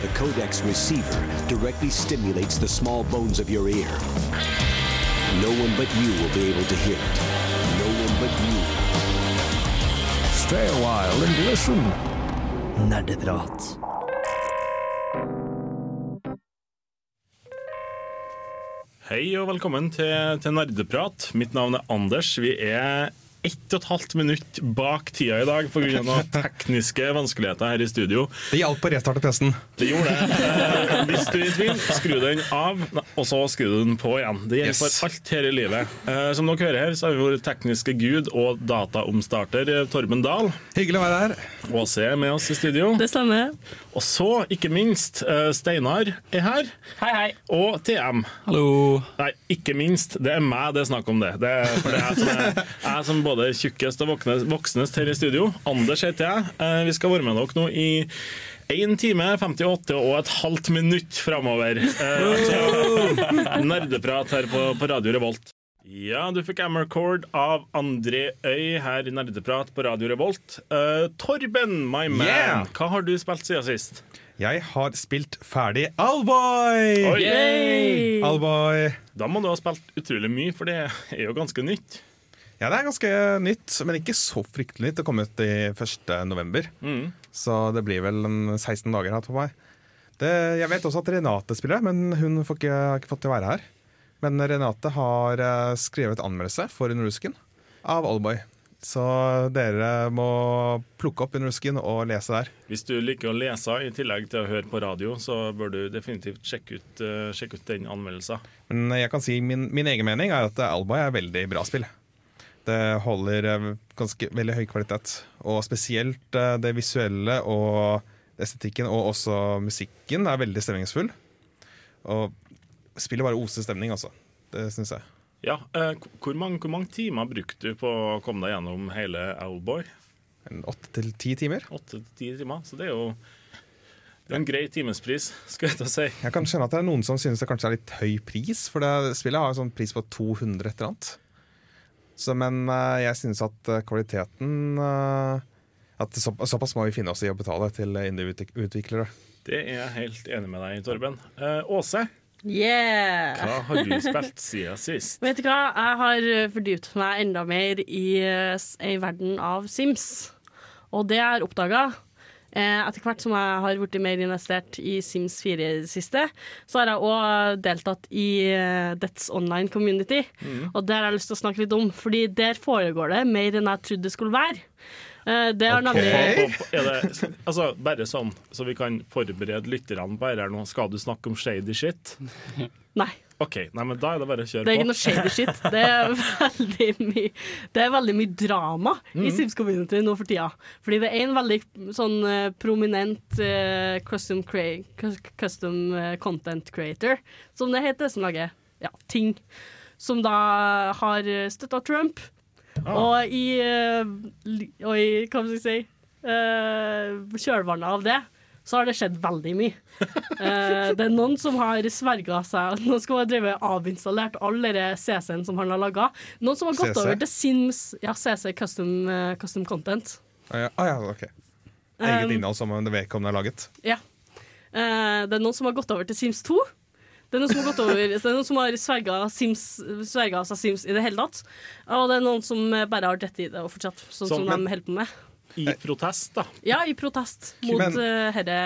The Codex receiver directly stimulates the small bones of your ear. No one but you will be able to hear it. No one but you. Stay a while and listen. Nerdeprat. Hei og velkommen til, til Nerdeprat. Mitt navn er Anders. Vi er ett og et halvt minutt bak tida i dag pga. tekniske vanskeligheter her i studio. Det hjalp å restarte PC-en. Det gjorde det. Eh, Hvis du er i tvil, skru den av, og så skru den på igjen. Det gjelder Yes. for alt her i livet. Eh, Som dere hører her, så har vi vår tekniske gud og dataomstarter eh, Torben Dahl. Hyggelig å være her. Åse er med oss i studio. Det stemmer. Og så, ikke minst, eh, Steinar er her. Hei, hei. Og TM. Hallo. Nei, ikke minst. Det er meg det er snakk om det. Det er, for det er jeg som, er, jeg som både tjukkest og voksnest her i studio. Anders heter jeg. Eh, Vi skal være med dere nå i 1 time, 58 og et halvt minutt framover. Eh, Nerdeprat her på, på Radio Revolt. Ja, du fikk Amercord av André Øy her i Nerdeprat på Radio Revolt. Uh, Torben, my man, Yeah. hva har du spilt siden sist? Jeg har spilt ferdig Alboy! Oi. Alboy. Da må du ha spilt utrolig mye, for det er jo ganske nytt. Ja, det er ganske nytt, men ikke så fryktelig nytt. Det kom ut i 1. november, Mm. så det blir vel en 16 dager hatt på meg. Det, jeg vet også at Renate spiller, men hun får ikke, har ikke fått til å være her. Men Renate har eh, skrevet anmeldelse for Underusken av Allboy. Så dere må plukke opp Underusken og lese der. Hvis du liker å lese i tillegg til å høre på radio, så bør du definitivt sjekke ut, eh, sjekke ut den anmeldelsen. Men jeg kan si min, min egen mening er at Allboy er veldig bra spill. Det holder eh, ganske veldig høy kvalitet. Og spesielt eh, det visuelle og estetikken og også musikken er veldig stemningsfull. Og spillet bare oser stemning, altså. Det syns jeg. Ja, eh, hvor, mange, hvor mange timer brukte du på å komme deg gjennom hele Owlboy? Åtte til ti timer. Åtte til ti timer? Så det er jo det er en grei timespris, skal jeg ta si. Jeg kan skjønne at det er noen som synes det kanskje er litt høy pris, for det spillet har en sånn pris på 200 et eller annet. Så, men eh, jeg synes at eh, kvaliteten At så, såpass må vi finne oss i å betale til indie-utviklere. Det er jeg helt enig med deg i, Torben. Eh, Åse, Yeah! hva har du spilt siden sist? Vet du hva? Jeg har fordypet fordypt meg enda mer i, ei verden av Sims. Og det jeg har oppdaga eh, etter hvert som jeg har blitt mer investert i Sims 4 i det siste, så har jeg òg deltatt i eh, Dets online community. Og det har jeg lyst til å snakke litt om, Fordi der foregår det mer enn jeg trodde det skulle være. Eh, det har nemlig Er det, altså, bare sånn, så vi kan forberede lytterne på dette nå. Skal du snakke om shady shit? Nei. OK, nei, men da er det bare å kjøre på. Det er ikke noe shady shit. Det er veldig mye Det er veldig mye drama i Sims Community nå for tida. Fordi det er en veldig sånn eh, prominent uh, custom, custom content creator, som det heter, som lager ja, ting. Som da har støtta Trump. Og i, eh, og i Hva skal jeg si uh, Kjølvannet av det så har det skjedd veldig mye. Uh, det er noen som har sverga seg Noen som har drevet avinstallert all den CC-en som han har laga. Noen som har gått CC? over til Sims Ja, CC Custom, uh, custom Content. Ah, ja, ah, ja, ok. Eget Um, innhold som vedkommende har laget. Ja. Uh, det er noen som har gått over til Sims 2. Det er noen som har gått over Det er noen som har sverga, Sims, sverga seg Sims i det hele tatt. Og det er noen som eh, bare har dette i det og fortsatt, sånn Sånn, som de holder på med. I protest, da. Ja, i protest mot Men- eh, herre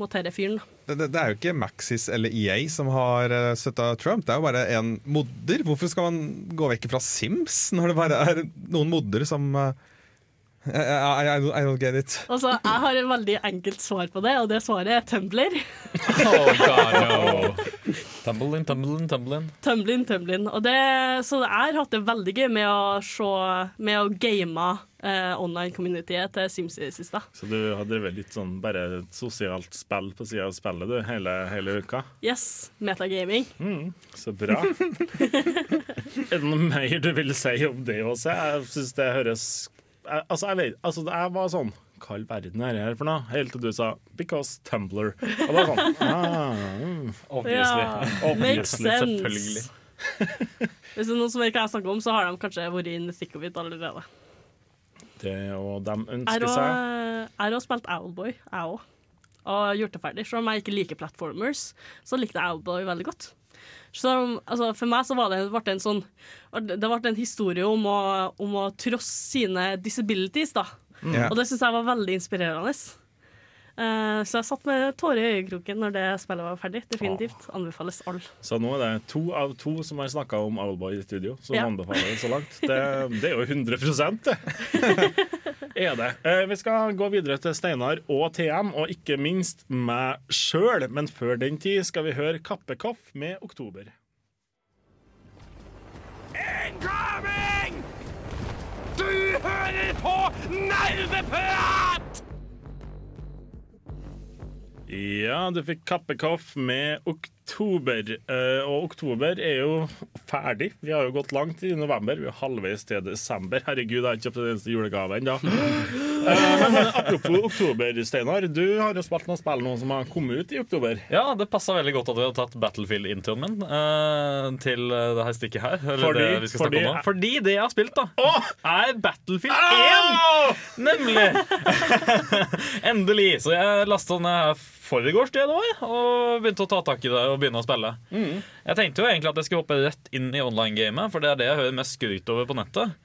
mot herre fyren. Det, det, det er jo ikke Maxis eller EA som har uh, støtta Trump, det er jo bare en modder. Hvorfor skal man gå vekk fra Sims når det bare er noen modder som uh, I, I, I, I don't get it. Altså, Jeg har et veldig enkelt svar på det, og det svaret er Tumbler. Oh god, no. Tumbling, tumbling, tumbling. Tumblin, Tumblin. Og det, så jeg har hatt det veldig gøy med å se Med å game eh, online-communityet til Sims i det siste. Så du har drevet litt sånn bare et sosialt spill på sida av spillet du, hele, hele uka? Yes, metagaming. Mm, så bra. er det noe mer du vil si om det også? Jeg syns det høres jeg, Altså, jeg vet Altså, jeg var sånn Hva i verden er det her for noe? Helt til du sa 'because Tumbler'. Og da sånn ah, mm. Obviously. Ja, Obviously, selvfølgelig. Hvis det er noen som ikke jeg snakker om, så har de kanskje vært in the thick of it allerede. Det og de ønsker seg jeg har også spilt Owlboy, jeg òg. og gjort det ferdig. Selv om jeg ikke liker platformers, så likte jeg Owlboy veldig godt. Så altså, For meg så var det, ble det en sånn Det ble en historie om å, om å trosse sine disabilities, da. Mm. Og det syns jeg var veldig inspirerende. Uh, så jeg satt med tårer i øyekroken når det spillet var ferdig. Definitivt. Anbefales all. Så nå er det to av to som har snakka om Owlboy i studio, som Ja. anbefaler det så langt. Det, det er jo 100 det. er det. Eh, vi skal gå videre til Steinar og TM, og ikke minst meg sjøl. Men før den tid skal vi høre Kappekoff med Oktober. Incoming! Du hører på Nerdeprat! Ja, du fikk Kappekoff med Oktober. Eh, og oktober er jo ferdig. Vi har jo gått langt i november. Vi er halvveis til desember. Herregud, jeg har ikke kjøpt en eneste julegave ennå. Eh, men apropos oktober, Steinar. Du har jo spilt noen spill nå som har kommet ut i oktober. Ja, det passa veldig godt at vi har tatt Battlefield-introen min uh, til det her stikket her. Eller Fordi- det vi skal fordi-. Fordi det jeg har spilt, da, er Battlefield 1! Nemlig! Endelig. Så jeg lasta her forgårs, det nå, og begynte å ta tak i det og begynne å spille. Jeg tenkte jo egentlig at jeg skulle hoppe rett inn i online-gamet, for det er det jeg hører mest skryt over på nettet.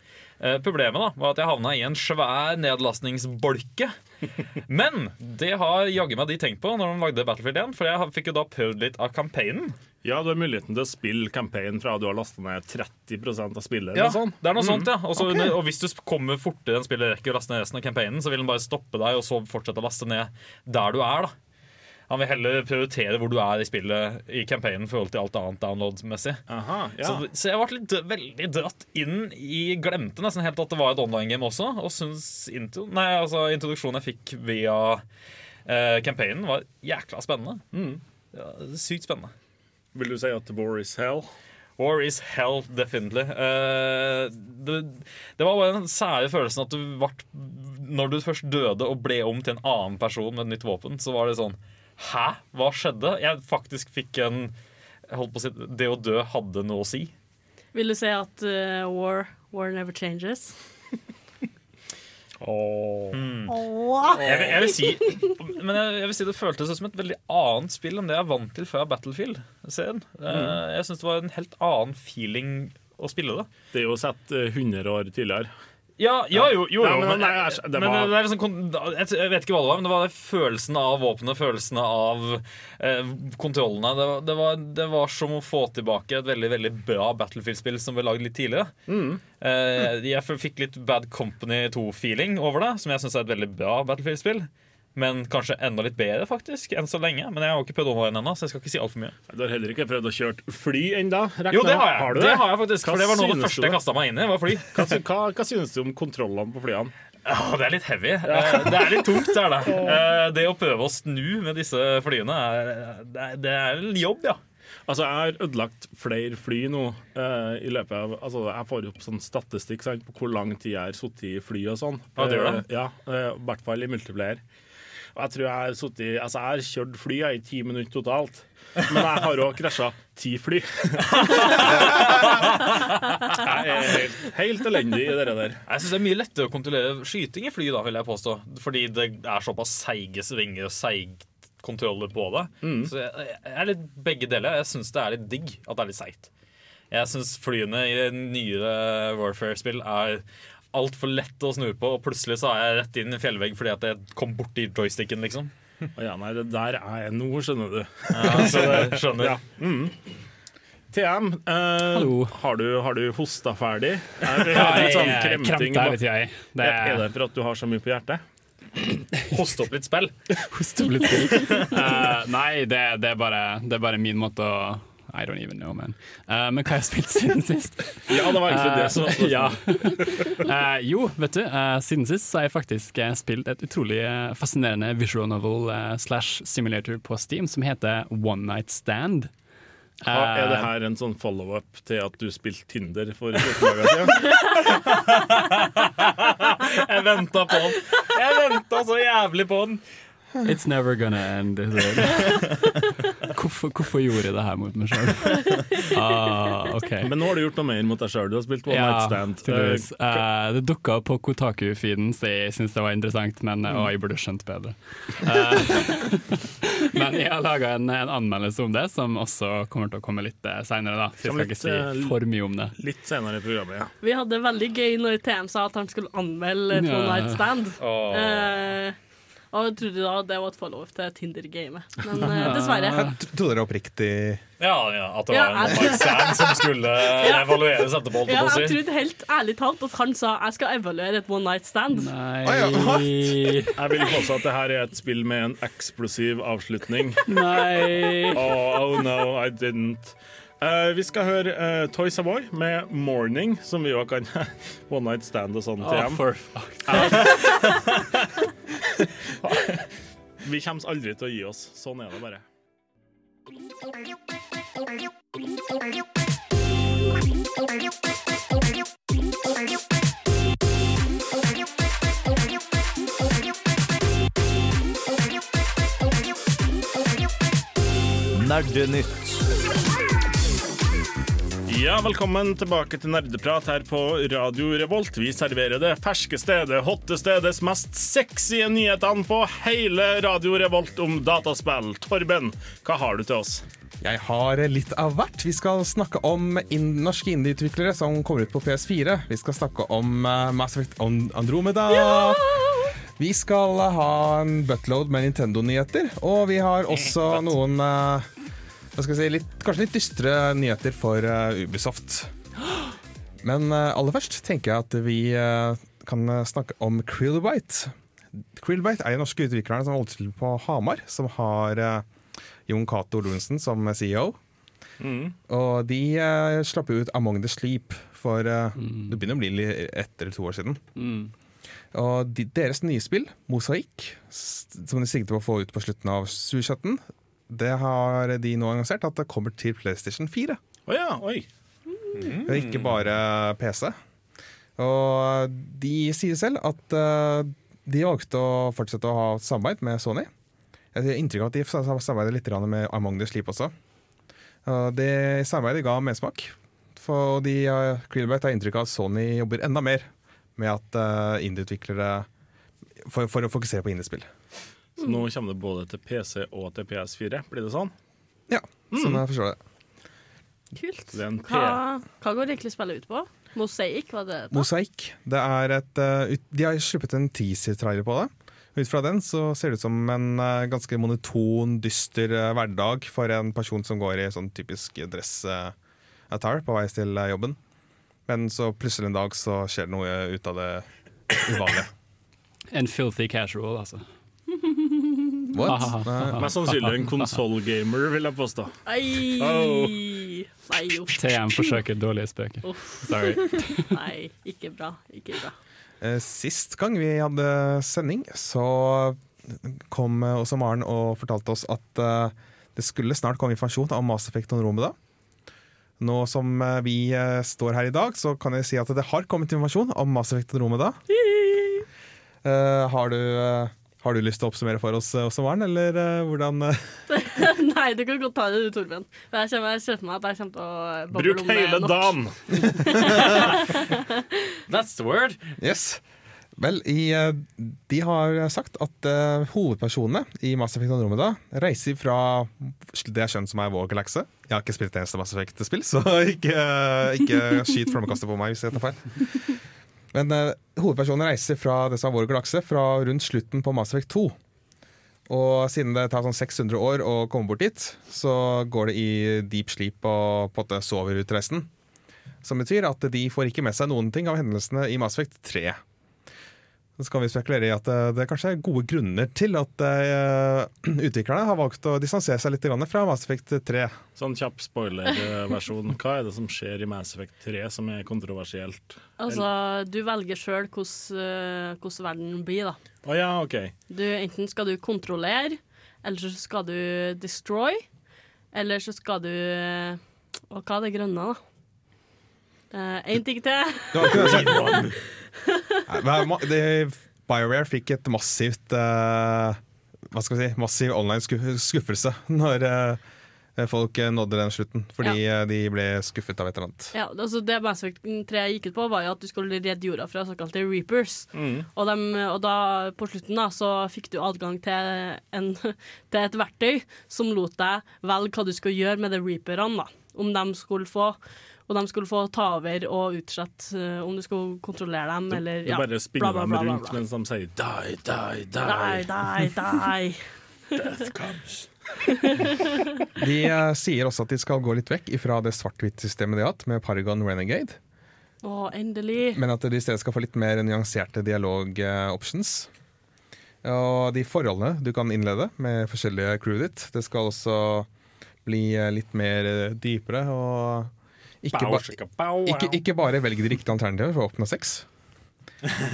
Eh, problemet da var at jeg havna i en svær nedlastningsbolke. Men det har jaggu meg de tenkt på når de lagde Battlefield 1, for jeg fikk jo da prøvd litt av campaignen. Ja, du har muligheten til å spille campaign fra du har lasta ned 30% av spillet. Ja, sånn. det er noe sånt, ja. Også, okay. Og hvis du kommer fortere enn spillet rekker å laste ned resten av campaignen, så vil den bare stoppe deg og så fortsette å laste ned der du er. da Han vil heller prioritere hvor du er i spillet i campaignen i forhold til alt annet download-messig. Ja. Så, så jeg ble litt, veldig dratt inn i Glemte nesten helt at det var et online-game også. Og syns intro, nei, altså, introduksjonen jeg fikk via eh, campaignen, var jækla spennende. Ja, sykt spennende. Vil du si at War is hell? War is hell, definitely. Uh, det, det var bare den sære følelsen at du ble Når du først døde og ble om til en annen person med et nytt våpen, så var det sånn Hæ? Hva skjedde? Jeg faktisk fikk en jeg holdt på å si, Det å dø hadde noe å si. Vil du si at uh, war, war never changes? Jeg vil, jeg vil si Men jeg, jeg vil si det føltes som et veldig annet spill enn det jeg er vant til fra Battlefield-serien. Eh, Jeg syns det var en helt annen feeling å spille det. Det er jo sett eh, 100 år tidligere. Ja, ja jo, jo, men jeg- det men det liksom, jeg, vet ikke hva det var, men det var følelsen av våpenet, følelsen av eh, kontrollene. Det var, det, var, det var som å få tilbake et veldig veldig bra Battlefield-spill som ble lagd litt tidligere. Eh, jeg fikk litt Bad Company 2-feeling over det, som jeg syns er et veldig bra Battlefield-spill. Men kanskje enda litt bedre, faktisk, enn så lenge. Men jeg har jo ikke prøvd online ennå, så jeg skal ikke si altfor mye. Du har heller ikke prøvd å kjøre fly ennå? Jo, det har jeg. du det? har jeg faktisk, Hva for det var noe av det første jeg kasta meg inn i. var fly. Hva, hva, hva synes du om kontrollene på flyene? Ja, det er litt heavy. Eh, Det er litt tungt, det det. Eh, Det å prøve å snu med disse flyene, det er- det er en jobb, ja. Altså, Jeg har ødelagt flere fly nå. eh, i løpet av, altså, Jeg får opp sånn statistikk sant, på hvor lang tid jeg har sittet i fly og sånn. Ja, det gjør det? Eh, ja, eh, I hvert fall i multiplayer. Og jeg tror jeg har sittet Altså, jeg har kjørt fly jeg, i ti minutter totalt. Men jeg har òg krasja ti fly. jeg er helt, helt elendig i det der. Jeg syns det er mye lettere å kontrollere skyting i fly, da, vil jeg påstå. Fordi det er såpass seige svinger og seigt kontroller på det. Så jeg, jeg er litt begge deler. Jeg syns det er litt digg at det er litt seigt. Jeg syns flyene i nyere Warfare-spill er altfor lett å snu på, og plutselig så er jeg rett inn i fjellvegg fordi at jeg kom borti joysticken, liksom. Ja, nei, det der er jeg nå, skjønner du. Ja, så det skjønner. Ja. Mm. TM, eh, har, du, har du hosta ferdig? Er det litt sånn kremting? kremter litt, jeg. Det Er er det for at du har så mye på hjertet? Hoste opp litt spill. hoster litt spill? Eh, nei, det, det, er bare, det er bare min måte å I don't even know, man. Uh, men hva har jeg spilt siden sist? Ja, det var egentlig det som var spørsmålet. ja. uh, jo, vet du, Uh, siden sist så har jeg faktisk eh, spilt et utrolig eh, fascinerende visual novel eh, slash simulator på Steam som heter One Night Stand. Ha, Er det Eh, her en sånn follow-up til at du spilte Tinder for 14 dager siden? Jeg venta på den. Jeg venta så jævlig på den. It's never gonna end. Hvorfor, hvorfor gjorde jeg det her mot meg sjøl? Ah, okay. Men nå har du gjort noe mer mot deg sjøl. Du har spilt One Ja, Night Stand. Uh, Eh, Eh, det dukka opp på Kotaku-feeden, så jeg syns det var interessant, men Mm. jeg burde skjønt bedre. Uh, men jeg har laga en, en anmeldelse om det, som også kommer til å komme litt uh, seinere. Så jeg skal litt, ikke si for mye om det. Litt senere i programmet, ja. Vi hadde veldig gøy når TM sa at han skulle anmelde. One Night Stand. Åh. Og trodde da det var et follow-up til Tinder-gamet. Men eh, dessverre. Jeg trodde dere oppriktig Ja, ja, at det Ja, var en jeg- one som skulle evalueres etterpå. Ja, jeg trodde helt ærlig talt at han sa jeg skal evaluere et One Night Stand. Nei. Jeg vil påstå at det her er et spill med en eksplosiv avslutning. Nei. Oh, oh no, I didn't. Eh, vi skal høre uh, Toy Savoy med 'Morning', som vi jo kan One Night Stand og sånn til hjem. fuck. Vi kommer aldri til å gi oss. Sånn er det bare. Nerdenytt. Ja, velkommen tilbake til Nerdeprat her på Radio Revolt. Vi serverer det ferskeste, det hotteste, det mest sexy nyhetene på hele Radio Revolt om dataspill. Torben, hva har du til oss? Jeg har litt av hvert. Vi skal snakke om in norske indieutviklere som kommer ut på PS4. Vi skal snakke om uh, Mass Effect On- Andromeda. Vi skal ha en buttload med Nintendo-nyheter. Og vi har også noen uh, jeg si, litt, kanskje litt dystre nyheter for uh, Ubisoft. Men uh, aller først tenker jeg at vi uh, kan snakke om Krillbite. Krillbite er de norske utviklerne som holder til på Hamar, som har Jon Cato Lorentzen som CEO. Og de uh, slapp ut Among the Sleep for uh, Det begynner å bli ett eller to år siden. Mm. Og de, deres nye spill, Mosaikk, som de sikter på å få ut på slutten av 2017, det har de nå annonsert at det kommer til PlayStation 4. Oh ja, oi. Og ikke bare PC. Og de sier selv at eh, de valgte å fortsette å ha samarbeid med Sony. Jeg har inntrykk av at de sam- samarbeider litt med Among the Sleep også. Og det samarbeidet ga mersmak. For de, uh, Krillbite har inntrykk av at Sony jobber enda mer med at uh, indieutviklere for, for å fokusere på indiespill. Så nå kommer det både til PC og til PS4. Blir det sånn? Ja, sånn jeg forstår det. Kult. Det. Hva, hva går egentlig spillet ut på? Mosaikk, var det det? Mosaikk. Det er et, uh, de har sluppet en teaser-trailer på det. Ut fra den så ser det ut som en uh, ganske monoton, dyster uh, hverdag for en person som går i sånn typisk dress-attire på vei til uh, jobben. Men så plutselig en dag så skjer det noe ut av det uvanlige. En filthy casual, altså. What? Mest sannsynlig en konsollgamer, vil jeg påstå. Ei! Oh. Nei, uff. TM forsøker dårlige spøker. Uff. Sorry. Nei, ikke bra. Ikke bra. Eh, Sist gang vi hadde sending, så kom eh, også Maren og fortalte oss at eh, det skulle snart komme informasjon om Mass Effect Andromeda. Nå som vi står her i dag, så kan jeg si at det har kommet informasjon om Mass Effect Andromeda. Uh, har, du, eh, har du lyst til å oppsummere for oss eh, også, Maren, eller uh, hvordan eh? Nei, du kan godt ta det, du, Torben. Jeg kommer, jeg for meg at jeg kommer til å Bruk hele dagen! That's the word. Yes. Vel, i, de har sagt at uh, hovedpersonene i Mass Effect Andromeda reiser fra det skjønner som er vår galakse. Jeg har ikke spilt det eneste Mass Effect-spill, så ikke, ikke skyt flammekastet på meg hvis jeg tar feil. Men uh, hovedpersonen reiser fra det som er vår galakse, fra rundt slutten på Mass Effect 2. Og siden det tar sånn 600 år å komme bort dit, så går det i deep sleep og på en måte sover ut reisen. Som betyr at de får ikke med seg noen ting av hendelsene i Mass Effect 3. Så kan vi spekulere i at eh, det kanskje er gode grunner til at eh, utviklerne har valgt å distansere seg litt fra Mass Effect 3. Sånn kjapp spoilerversjon. Hva er det som skjer i Mass Effect 3 som er kontroversielt? Altså, du velger sjøl hvordan hvordan verden blir, da. Oh, ja, OK. Du, enten skal du kontrollere, eller så skal du destroy, eller så skal du eh, Og hva er det grønne, da? Én ting til. BioWare fikk et massivt uh, hva skal vi si, massiv online skuffelse når uh, folk eh, nådde den slutten. Fordi ja. de ble skuffet av et eller annet. Ja, altså Det Mass Effect 3 gikk ut på, var jo at du skulle redde jorda fra såkalte reapers. Og, dem, og da, på slutten da, så fikk du adgang til, en, til et verktøy som lot deg velge hva du skulle gjøre med de reaperne. da. Om de skulle få og de skulle få ta over og utslette uh, om du skulle kontrollere dem, eller Du ja, bare spinner bla, bla, dem bla, bla, rundt bla. mens de sier 'die, die, die. die'. die, die. Death comes. De uh, sier også at de skal gå litt vekk ifra det svart-hvitt-systemet de har hatt, med Paragon Renegade. Å, endelig. Men at de i stedet skal få litt mer nyanserte dialog-options. Og de forholdene du kan innlede med forskjellige crewet ditt, det skal også bli eh, litt mer eh, dypere. Og ikke, ba ikke, ikke bare velge de riktige alternativene for å oppnå sex.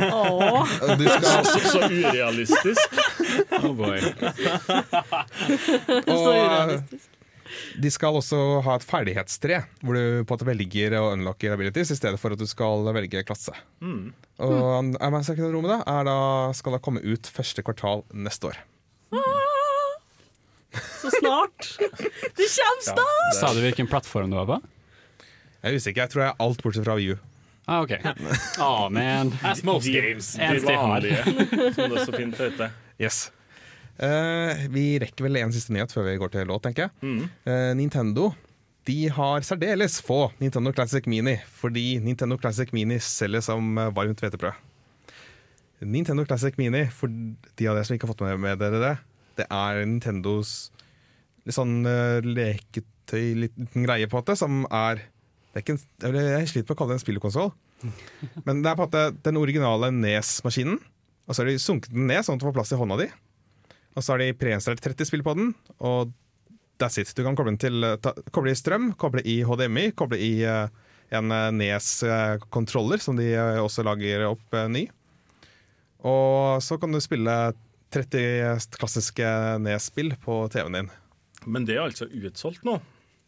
Oh. Du skal, Så, så urealistisk. Oh boy. så urealistisk. de skal også ha et ferdighetstre, hvor du på at du velger å unlocke abilities i stedet for at du skal velge klasse. Og Amass-rommet da, er da, skal da komme ut første kvartal neste år. Så snart. Det kommer snart! Sa du hvilken plattform du var på? Jeg er usikker, jeg tror jeg er alt bortsett fra VU. Ah, OK. Oh, man. As most games. De vanlige, som det så fint heter. Yes. Uh, vi rekker vel en siste nyhet før vi går til låt, tenker jeg. Eh, Nintendo de har særdeles få Nintendo Classic Mini, fordi Nintendo Classic Mini selger som eh, varmt hvetebrød. Nintendo Classic Mini, for de av dere som ikke har fått med, med dere det, det er Nintendos litt sånn uh, leketøy, liten greie på en måte, som er er en, jeg sliter med å kalle det en spillkonsoll. Men det er på en måte den originale Nes-maskinen. Og så har de sunket den ned, sånn at du får plass i hånda di. Og så har de preinstallert 30 spill på den, og that's it. Du kan koble til ta, koble i strøm, koble i HDMI, koble i uh, en eh, Nes-kontroller, som de eh, også lager opp uh, ny. Og så kan du spille 30 klassiske Nes-spill på TV-en din. Men det er altså utsolgt nå.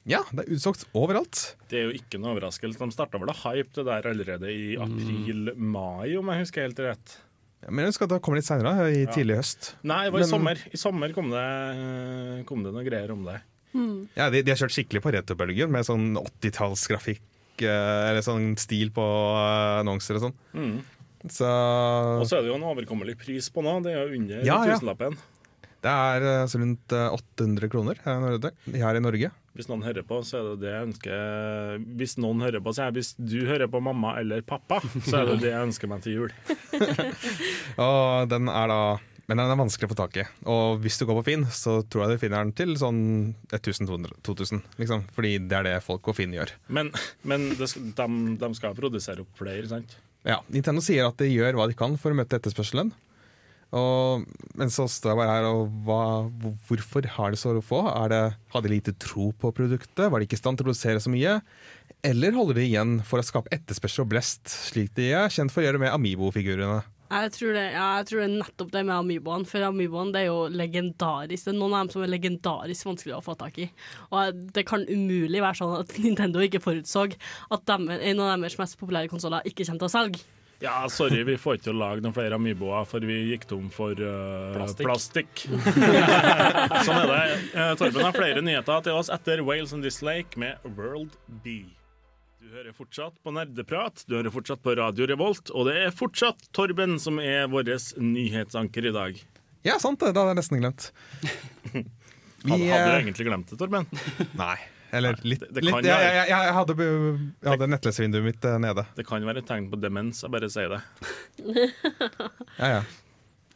Ja, det er utsolgt overalt. Det er jo ikke noe overraskelse. De starta vel å hype det der allerede i april-mai, om jeg husker helt rett. Ja, Men jeg husker at det kommer litt seinere, i tidlig høst. Nei, det var i Men- sommer. I sommer kom det, kom det noen greier om det. Ja, de, de har kjørt skikkelig på retrobølgen med sånn 80-tallsgrafikk, eh, eller sånn stil på eh, annonser og sånn. Mm. Så Og så er det jo en overkommelig pris på nå. Det er jo under Ja, ja. tusenlappen. det er eh, så rundt eh, 800 kroner her i Norge. Hvis noen hører på, så er det det jeg ønsker Hvis noen hører på, så er det hvis du hører på mamma eller pappa, så er det det jeg ønsker meg til jul. Og den er da Men den er vanskelig å få tak i. Og hvis du går på Finn, så tror jeg du finner den til sånn 1200-2000. Liksom. Fordi det er det folk på Finn gjør. Men, men det de, de skal produsere opp flere, sant? Ja, Nintendo sier at de gjør hva de kan for å møte etterspørselen. Og, står jeg bare her og hva, Hvorfor har de så få? Er det, har de lite tro på produktet? Var de ikke i stand til å produsere så mye? Eller holder de igjen for å skape etterspørsel og blest, slik de er kjent for å gjøre med Amibo-figurene? Jeg tror, det, ja, jeg tror det er nettopp det med Amiiboene. For Amiiboene det er jo legendarisk. Det er noen av dem som er legendarisk vanskelig å få tak i. Og det kan umulig være sånn at Nintendo ikke forutså at dem, en av deres mest populære konsoller ikke kommer til å selge. Ja, sorry, vi får ikke til å lage noen flere Amiboer, for vi gikk tom for uh, Plastikk. plastikk. sånn er det. Eh, Torben har flere nyheter til oss etter Wales and This Lake med World B. Du hører fortsatt på Nerdeprat, du hører fortsatt på Radio Revolt, og det er fortsatt Torben som er vår nyhetsanker i dag. Ja, sant det. Det hadde jeg nesten glemt. Vi, Hadde, hadde du eh, egentlig glemt det, Torben? Nei. Eller litt. Det- det litt kan jeg, jeg, jeg, hadde, jeg hadde nettlesevinduet mitt eh, nede. Det kan være et tegn på demens, jeg bare sier det. Ja, ja.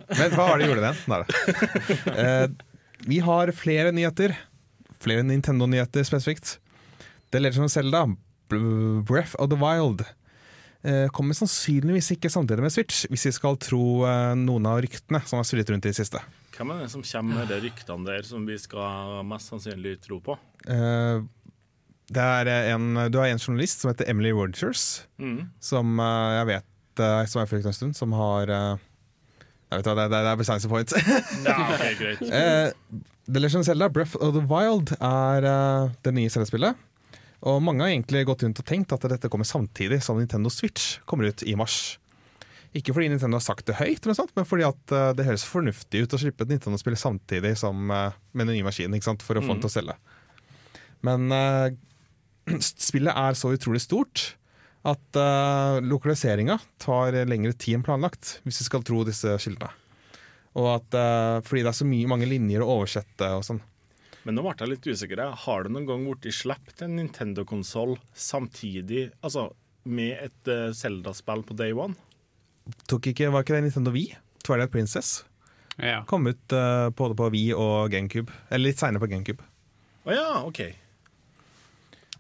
Men hva var det gjorde den? Nei da. Eh, vi har flere nyheter. Flere Nintendo-nyheter spesifikt. Det leder som Zelda, Breath of the Wild, eh, kommer sannsynligvis ikke samtidig med Switch, hvis vi skal tro eh, noen av ryktene som har svirret rundt i det siste. Hvem er det som kommer med de ryktene der som vi skal mest sannsynlig tro på? Eh, det er en, du har en journalist som heter Emily Rogers, Mm. som eh, jeg vet eh, som har fulgt en stund, som har eh, jeg vet hva, det, det, det er bescience point. Ja, okay, greit. Eh, The Legend of Zelda Breath of the Wild er uh, det nye Zelda-spillet. Og mange har egentlig gått rundt og tenkt at dette kommer samtidig som Nintendo Switch kommer ut i mars. Ikke fordi Nintendo har sagt det høyt, eller sånt, men fordi at uh, det høres fornuftig ut å slippe et Nintendo-spill samtidig som eh, med den nye maskinen, ikke sant? for å få den til å selge. Men eh, spillet er så utrolig stort at uh, lokaliseringa tar lengre tid enn planlagt, hvis vi skal tro disse kildene. Og at uh, fordi det er så mye, mange linjer å oversette og sånn. Men nå ble jeg litt usikker. Har du noen gang blitt sluppet en Nintendo-konsoll samtidig, altså med et uh, Zelda-spill på day one? Tok ikke, Var ikke det Nintendo Wii? Twilight Princess? Ja. Kom ut uh, både på Wii og GameCube. Eller litt seinere på GameCube. Å ja, OK.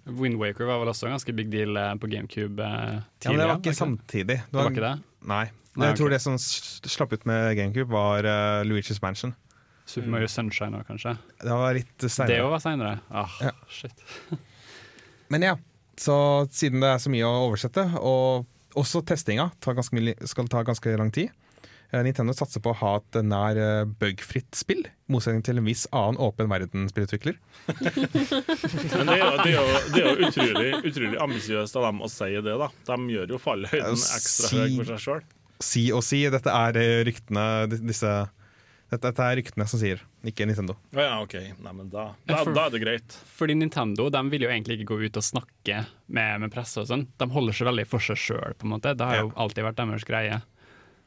Wind Waker var vel også en ganske big deal eh, på GameCube tidligere. Ja, men det var ikke ikke samtidig. Det var ikke det? Nei. Nei, jeg tror ok. det som slapp ut med GameCube, var uh, Luigi's Mansion. Super Mario Sunshine òg, kanskje. Det var litt Det òg var seinere. Ah, Ja. shit. Men ja, så siden det er så mye å oversette, og også testinga skal ta ganske lang tid eh, Nintendo satser på å ha et nær eh, bugfritt spill, i motsetning til en viss annen åpen verden-spillutvikler. Men det er jo, det er jo, det er jo utrolig, utrolig ambisiøst av dem å si det, da. De gjør jo fallhøyden ekstra si- høy for seg sjøl. Si og si, dette er eh, ryktene disse dette, dette er ryktene som sier, ikke Nintendo. Ja, OK. Nei, men da, da, for- da er det greit. Fordi Nintendo de vil jo egentlig ikke gå ut og snakke med, med presse og sånn. De holder seg veldig for seg sjøl, på en måte. Det har jo alltid vært deres greie.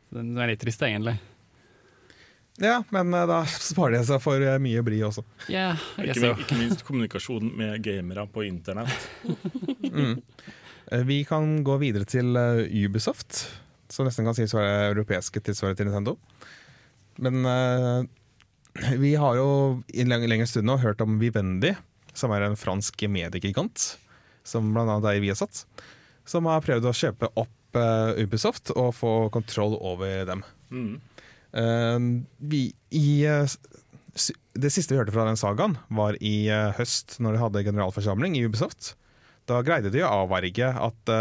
Det er litt trist, egentlig. Ja, men eh, da sparer de seg for eh, mye bry også. Yeah, jeg Ikke, guess ikke minst kommunikasjon med gamere på internett. mm. Vi kan gå videre til eh, Ubisoft, som nesten kan sies å være europeiske tilsvaret til Nintendo. Men uh, vi har jo i en lengre stund nå hørt om Vivendi, som er en fransk mediegigant, som annet er i Viasat, som har prøvd å kjøpe opp eh, Ubisoft og få kontroll over dem. Mm. Uh, vi, i, eh, det siste vi hørte fra den sagaen, var i høst, når de hadde generalforsamling i Ubisoft. Da greide de å avverge at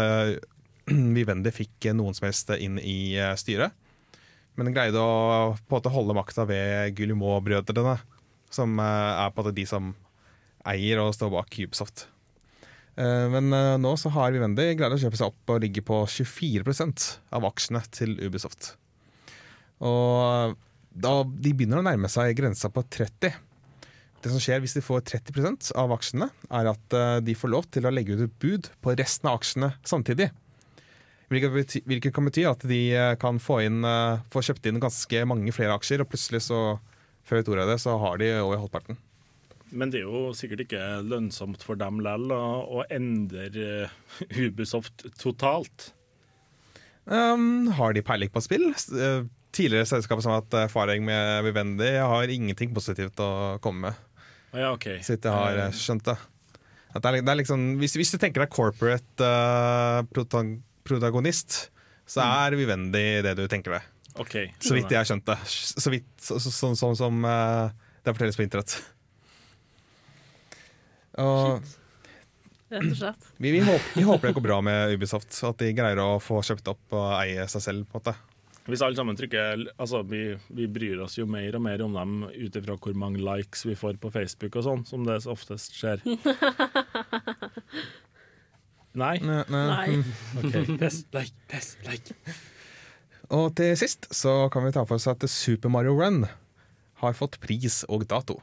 Vivendi fikk noen som helst inn i styret. Men de greide å måte holde makta ved Guillemot-brødrene, som er på en måte de som eier og står bak Ubisoft. Eh, men eh, nå så har Vivendi greid å kjøpe seg opp og ligge på 24% av aksjene til Ubisoft. Og da de begynner å nærme seg grensa på 30 Det som skjer hvis de får 30% av aksjene, er at eh, de får lov til å legge ut et bud på resten av aksjene samtidig. Hvilket, kan bety at de eh, kan få, inn, eh, få kjøpt inn ganske mange flere aksjer, og plutselig så, før ord av det, så har de over halvparten. Men det er jo sikkert ikke lønnsomt for dem likevel å, endre eh, Ubisoft totalt. Um, har de peiling på spill? Eh, Tidligere selskaper som har hatt erfaring med Vivendi, har ingenting positivt å komme med. Ja, OK. Så jeg har eh, skjønt det. At det, er, det er liksom, hvis, hvis du tenker deg corporate uh, prota- protagonist, så er Vivendi det du tenker deg. Okay. Så vidt jeg har skjønt det. Så vidt, så, så, sånn som uh, det fortelles på internett. Og Rett og slett. vi, vi, håper, vi håper det går bra med Ubisoft, at de greier å få kjøpt opp og eie seg selv. på en måte. Hvis alle sammen trykker Altså, vi, vi bryr oss jo mer og mer om dem ut ifra hvor mange likes vi får på Facebook og sånn, som det oftest skjer. Nei? Nei. ne- Nei. Okay. Pess, like, pess, like. Og til sist så kan vi ta for oss at Super Mario Run har fått pris og dato.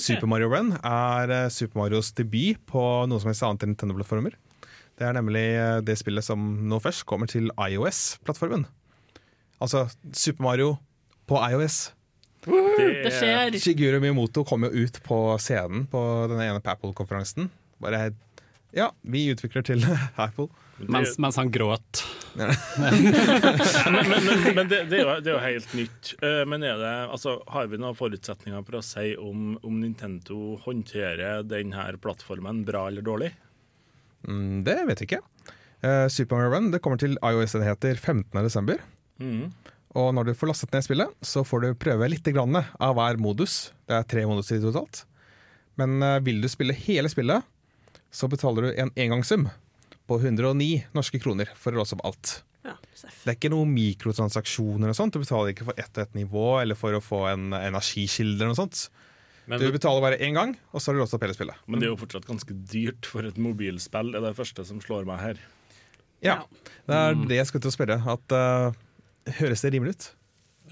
Super Mario Run er eh, Super Marios debut på noe som helst annet enn Nintendo-plattformer. Det er nemlig eh, det spillet som nå først kommer til iOS-plattformen. Altså Super Mario på iOS. Det skjer. Shigeru Miyamoto kom jo ut på scenen på denne ene Apple-konferansen. Bare Ja, vi utvikler til Apple. Mens, mens han gråt. Men, men, men, men det, det, er jo, det er jo helt nytt. Eh, Men er det, altså, har vi noen forutsetninger for å si om, om Nintendo håndterer denne plattformen bra eller dårlig? Mm, det vet jeg ikke. Eh, Super Mario Run det kommer til iOS-enheter 15.12. Mhm. Og når du får lastet ned spillet, så får du prøve litt grann av hver modus. Det er tre moduser totalt. Men eh, vil du spille hele spillet, så betaler du en engangssum på 109 norske kroner for å låse opp alt. Ja. Det er ikke noen mikrotransaksjoner og sånt. Du betaler ikke for ett og ett nivå eller for å få en energikilde eller noe sånt. Men, Du betaler bare én gang, og så har du låst opp hele spillet. men det er jo fortsatt ganske dyrt for et mobilspill, det er det første som slår meg her. Ja, det er det jeg skulle til å spørre. At, uh, Høres det rimelig ut?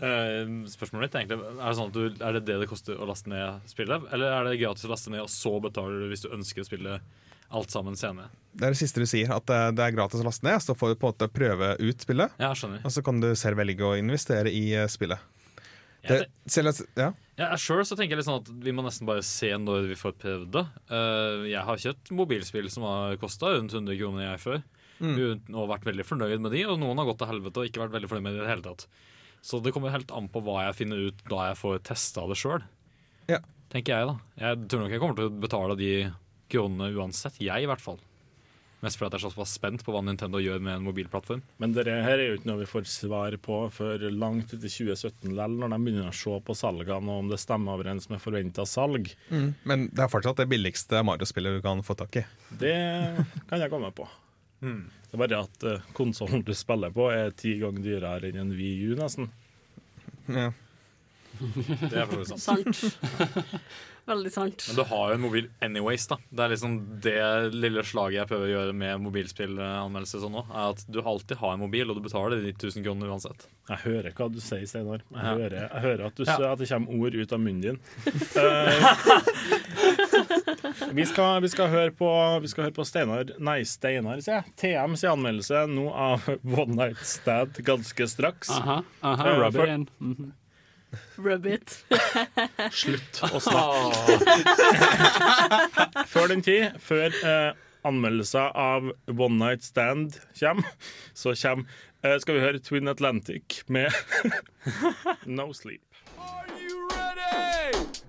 Uh, spørsmålet mitt er egentlig Er det sånn at du, er det det det koster å laste ned spillet? Eller er det gratis å laste ned, og så betaler du hvis du ønsker å spille alt sammen senere? Det er det siste du sier, at det, er gratis å laste ned. Så får du på en måte prøve ut spillet, Ja, og så kan du selv velge å investere i eh, spillet. Det, selv, ja. ja, selv så tenker jeg litt sånn at vi må nesten bare se når vi får prøvd det. Eh, jeg har kjøpt mobilspill som har kosta rundt 100 kroner jeg før, Mm. og vært veldig fornøyd med de, og noen har gått til helvete og ikke vært veldig fornøyd med det i det hele tatt. Så det kommer helt an på hva jeg finner ut da jeg får testa det sjøl. Ja. Tenker jeg, da. Jeg tror nok jeg kommer til å betale de kronene uansett. Jeg, i hvert fall. Mest fordi jeg er såpass spent på hva Nintendo gjør med en mobilplattform. Men det her er jo ikke noe vi får svar på før langt i 2017 likevel, når de begynner å se på salgene og om det stemmer overens med forventa salg. Men det er fortsatt det billigste Mario-spillet du kan få tak i. Det kan jeg komme på. Det er bare at uh, konsollen du spiller på, er ti ganger dyrere enn en Wii U, nesten. Ja. Det er faktisk sant. Sant. Veldig sant. Men du har jo en mobil anyways, da. Det er liksom det lille slaget jeg prøver å gjøre med mobilspillanmeldelse sånn nå, er at du alltid har en mobil, og du betaler de 1000 kroner uansett. Jeg hører hva du sier, Steinar. Jeg, Ja. hører, jeg hører at, du, Ja. at det kommer ord ut av munnen din. Eh, vi, skal, vi, skal høre på, vi skal høre på Steinar Nei, Steinar, sier jeg. TM sin anmeldelse nå av One Night Stad ganske straks. Aha, aha, Eh, for-. Mhm. Rub it. Slutt å snakke. Før den tid, før eh, anmeldelser av One Night Stand kommer, så kommer eh, skal vi høre Twin Atlantic med No Sleep. Are you ready?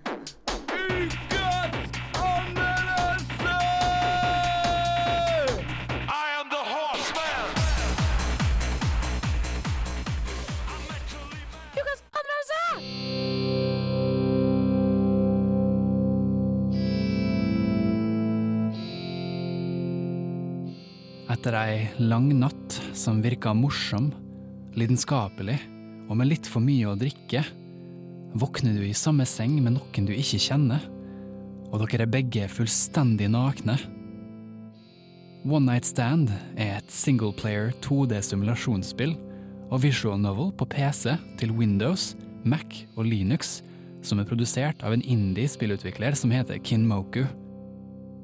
Etter ei lang natt som virka morsom, lidenskapelig og med litt for mye å drikke, våkner du i samme seng med noen du ikke kjenner, og dere er begge fullstendig nakne. One Night Stand er et singleplayer 2D-simulasjonsspill og visual novel på PC til Windows, Mac og Linux, som er produsert av en indie-spillutvikler som heter Kinmoku.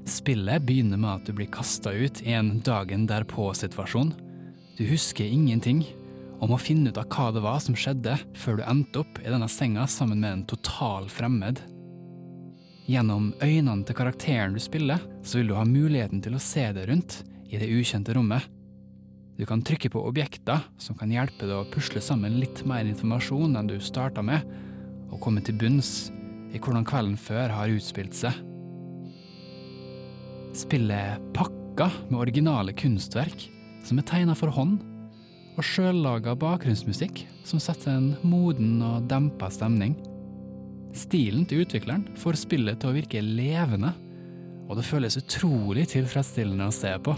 Spillet begynner med at du blir kasta ut i en dagen derpå-situasjon. Du husker ingenting, og må finne ut av hva det var som skjedde før du endte opp i denne senga sammen med en total fremmed. Gjennom øynene til karakteren du spiller, så vil du ha muligheten til å se deg rundt i det ukjente rommet. Du kan trykke på objekter som kan hjelpe deg å pusle sammen litt mer informasjon enn du starta med, og komme til bunns i hvordan kvelden før har utspilt seg. Spillet er pakka med originale kunstverk som er tegna for hånd, og sjøllaga bakgrunnsmusikk som setter en moden og dempa stemning. Stilen til utvikleren får spillet til å virke levende, og det føles utrolig tilfredsstillende å se på.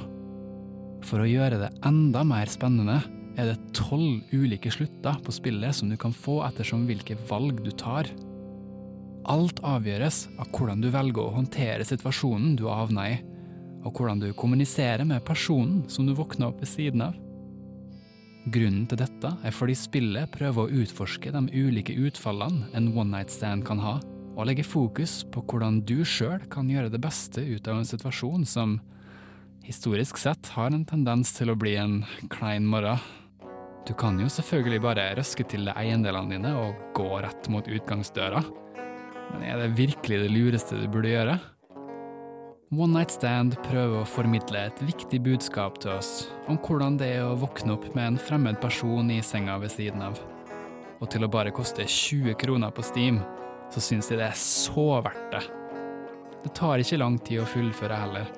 For å gjøre det enda mer spennende er det tolv ulike slutter på spillet som du kan få ettersom hvilke valg du tar. Alt avgjøres av hvordan du velger å håndtere situasjonen du havner i, og hvordan du kommuniserer med personen som du våkner opp ved siden av. Grunnen til dette er fordi spillet prøver å utforske de ulike utfallene en one night stand kan ha, og legge fokus på hvordan du sjøl kan gjøre det beste ut av en situasjon som historisk sett har en tendens til å bli en klein morgen. Du kan jo selvfølgelig bare røske til deg eiendelene dine og gå rett mot utgangsdøra, men er det virkelig det lureste du burde gjøre? One Night Stand prøver å formidle et viktig budskap til oss om hvordan det er å våkne opp med en fremmed person i senga ved siden av. Og til å bare koste 20 kroner på Steam, så syns de det er så verdt det. Det tar ikke lang tid å fullføre heller,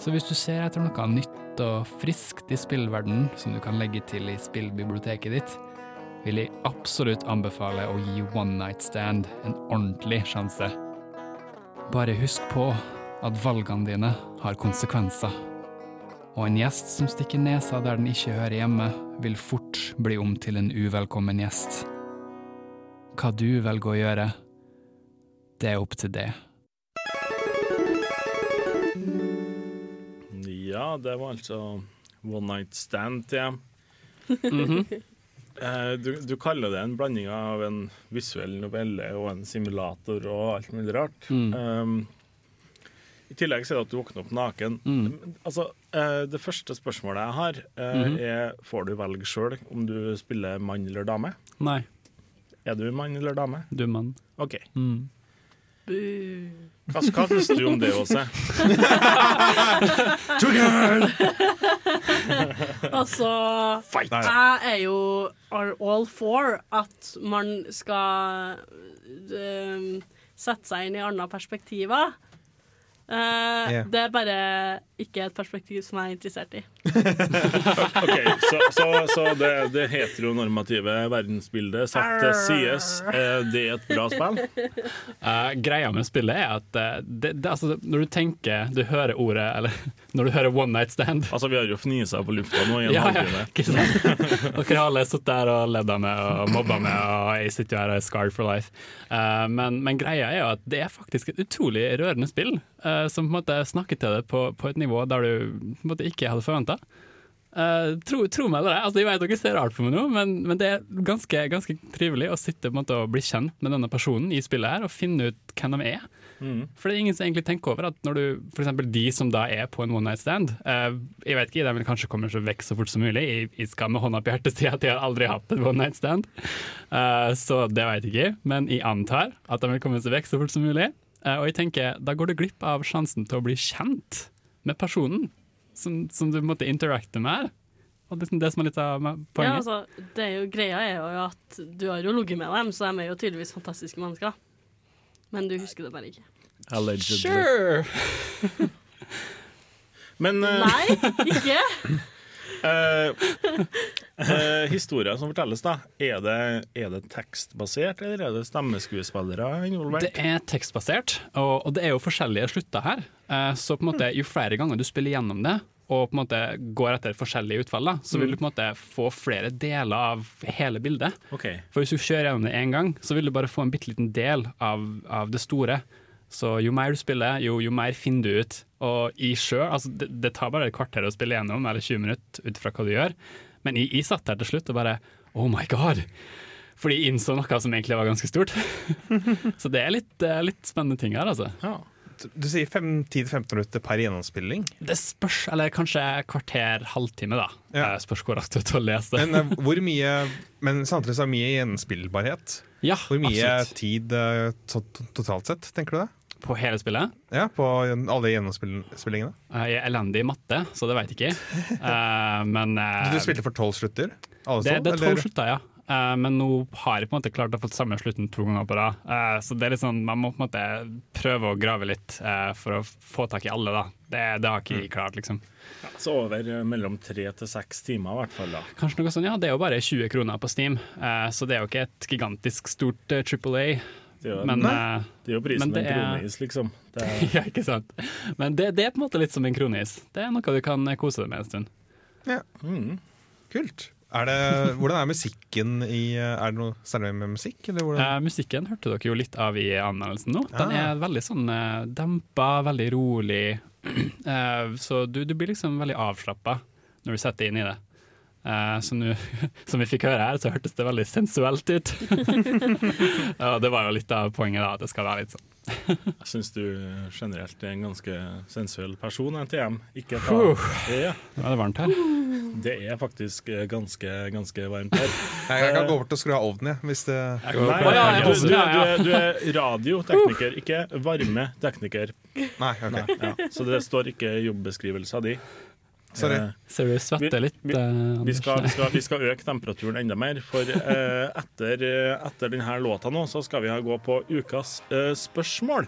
så hvis du ser etter noe nytt og friskt i spillverdenen som du kan legge til i spillbiblioteket ditt, vil jeg absolutt anbefale å gi One Night Stand en ordentlig sjanse. Bare husk på at valgene dine har konsekvenser. Og en gjest som stikker nesa der den ikke hører hjemme, vil fort bli om til en uvelkommen gjest. Hva du velger å gjøre, det er opp til det. Ja, det var altså One Night Stand til Eh, du, du kaller det en blanding av en visuell novelle og en simulator og alt mulig rart. Um, I tillegg så er det at du våkner opp naken. Altså, eh, det første spørsmålet jeg har, eh, er får du velge sjøl om du spiller mann eller dame. Nei, Er du mann eller dame? du er mann. OK. Mm. Hva, hva syns du om det, Åse? Altså Jeg er jo all for at man skal eh, sette seg inn i andre perspektiver. Eh, yeah. Det er bare ikke et perspektiv som jeg er interessert i. Ok, Så, så, så det, det heteronormative verdensbildet satt til sides. Er et bra spill? Uh, greia med spillet er at eh, det, det, altså, når du tenker Du hører ordet Eller når du hører one night stand Altså, Vi har jo fnisa på lufta nå i en ja, ja, halvtime. sant? Dere har alle sittet der og ledd av meg og mobba meg, og jeg sitter jo her og er scarred for life. Uh, men, men greia er jo at det er faktisk et utrolig rørende spill, uh, som på en måte snakker til deg på, på et nivå der du måte ikke hadde forventa. tro, tro meg eller ei, altså, jeg vet dere ser rart på meg nå, men, men det er ganske, ganske trivelig å sitte måte og bli kjent med denne personen i spillet her, og finne ut hvem de er. For det er ingen som egentlig tenker over at når du, eksempel de som da er på en one night stand uh, Jeg vet ikke, de vil kanskje komme seg vekk så fort som mulig. Jeg, jeg skal med hånda på hjertet si at jeg har aldri hatt en one night stand, uh, så det vet jeg ikke. Men jeg antar at de vil komme seg vekk så fort som mulig. Eh, og jeg tenker, da går du glipp av sjansen til å bli kjent med personen som, som du måtte interacte med. Og det, er det som er litt av Ja, altså, det er jo, greia er jo at du har jo ligget med dem, så de er jo tydeligvis fantastiske mennesker. Men du husker det bare ikke. Allegedly. Sure! Men uh, Nei, ikke? eh, eh, historien som fortelles, da, er det, er det tekstbasert, eller er det stemmeskuespillere involvert? Det er tekstbasert, og, og det er jo forskjellige slutter her. Eh, Så på en måte, jo flere ganger du spiller gjennom det, og på en måte går etter forskjellige utfall, da, så vil du på en måte få flere deler av hele bildet. Okay. For hvis du kjører gjennom det én gang, så vil du bare få en bitte liten del av, av det store. Så jo mer du spiller, jo, jo mer finner du ut. Og i sjø, altså det, det tar bare et kvarter å spille gjennom, eller 20 minutter ut fra hva du gjør. Men jeg, jeg satt der til slutt og bare Oh my god! Fordi jeg innså noe som egentlig var ganske stort. så det er litt, det er litt spennende ting her, altså. Ja. Du sier 10-15 minutter per gjennomspilling. Det spørs, eller kanskje kvarter, halvtime, da. Ja. Eh, Spørs hvor raskt du tar å lese. Men eh, hvor mye Men samtidig så er mye gjenspillbarhet. ja, Hvor mye absolutt. tid eh, totalt sett, tenker du det? På hele spillet. Ja, På alle gjennomspillingene? Eh, Jeg er elendig i matte, så det veit jeg ikke. Eh, men eh, Du spilte for tolv slutter? Alle det, det er tolv slutter, ja. Eh, men nå har jeg på en måte klart å få samme slutten to ganger på rad. Eh, så det er litt sånn, man må på en måte prøve å grave litt for å få tak i alle. da. Det, det har ikke jeg klart, liksom. Så over mellom tre til seks timer, i hvert fall. da. Kanskje noe sånn, ja, Det er jo bare 20 kroner på Steam, eh, så det er jo ikke et gigantisk stort Triple A. Det er jo, Men, det eh, er jo prisen men det en kronis kroneis, liksom. Det er, ja, ikke sant? Men det, det er på en måte litt som en kronis. Det er noe du kan eh, kose deg med en stund. mm. Kult. Er det, hvordan er musikken i eh, Er det noe særlig med musikk? Eh, musikken hørte dere jo litt av i anmeldelsen nå. Den Ah. er veldig sånn eh, dempa, veldig rolig. Eh, så du, du blir liksom veldig avslappa når du setter deg inn i det. Eh, som, du, som vi fikk høre her, så hørtes det veldig sensuelt ut. Og det var jo litt av poenget, da, at det skal være litt sånn. Jeg syns du generelt er en ganske sensuell person, NTM. Ikke ta ja, Nå er det varmt her. Det er faktisk eh, ganske, ganske varmt her. Jeg, jeg kan gå bort og skru av ovnen, jeg, hvis det Nei, Å, ja, du, du, du, er, du er radiotekniker, ikke varmetekniker. Nei, okay. Nei, ja. Så det står ikke i jobbeskrivelsen din. Sorry. Eh, Ser du svetter litt? vi- eh, Vi Anders? skal, vi, skal, vi skal øke temperaturen enda mer, for eh, etter, eh, etter denne låta nå, så skal vi gå på ukas eh, spørsmål.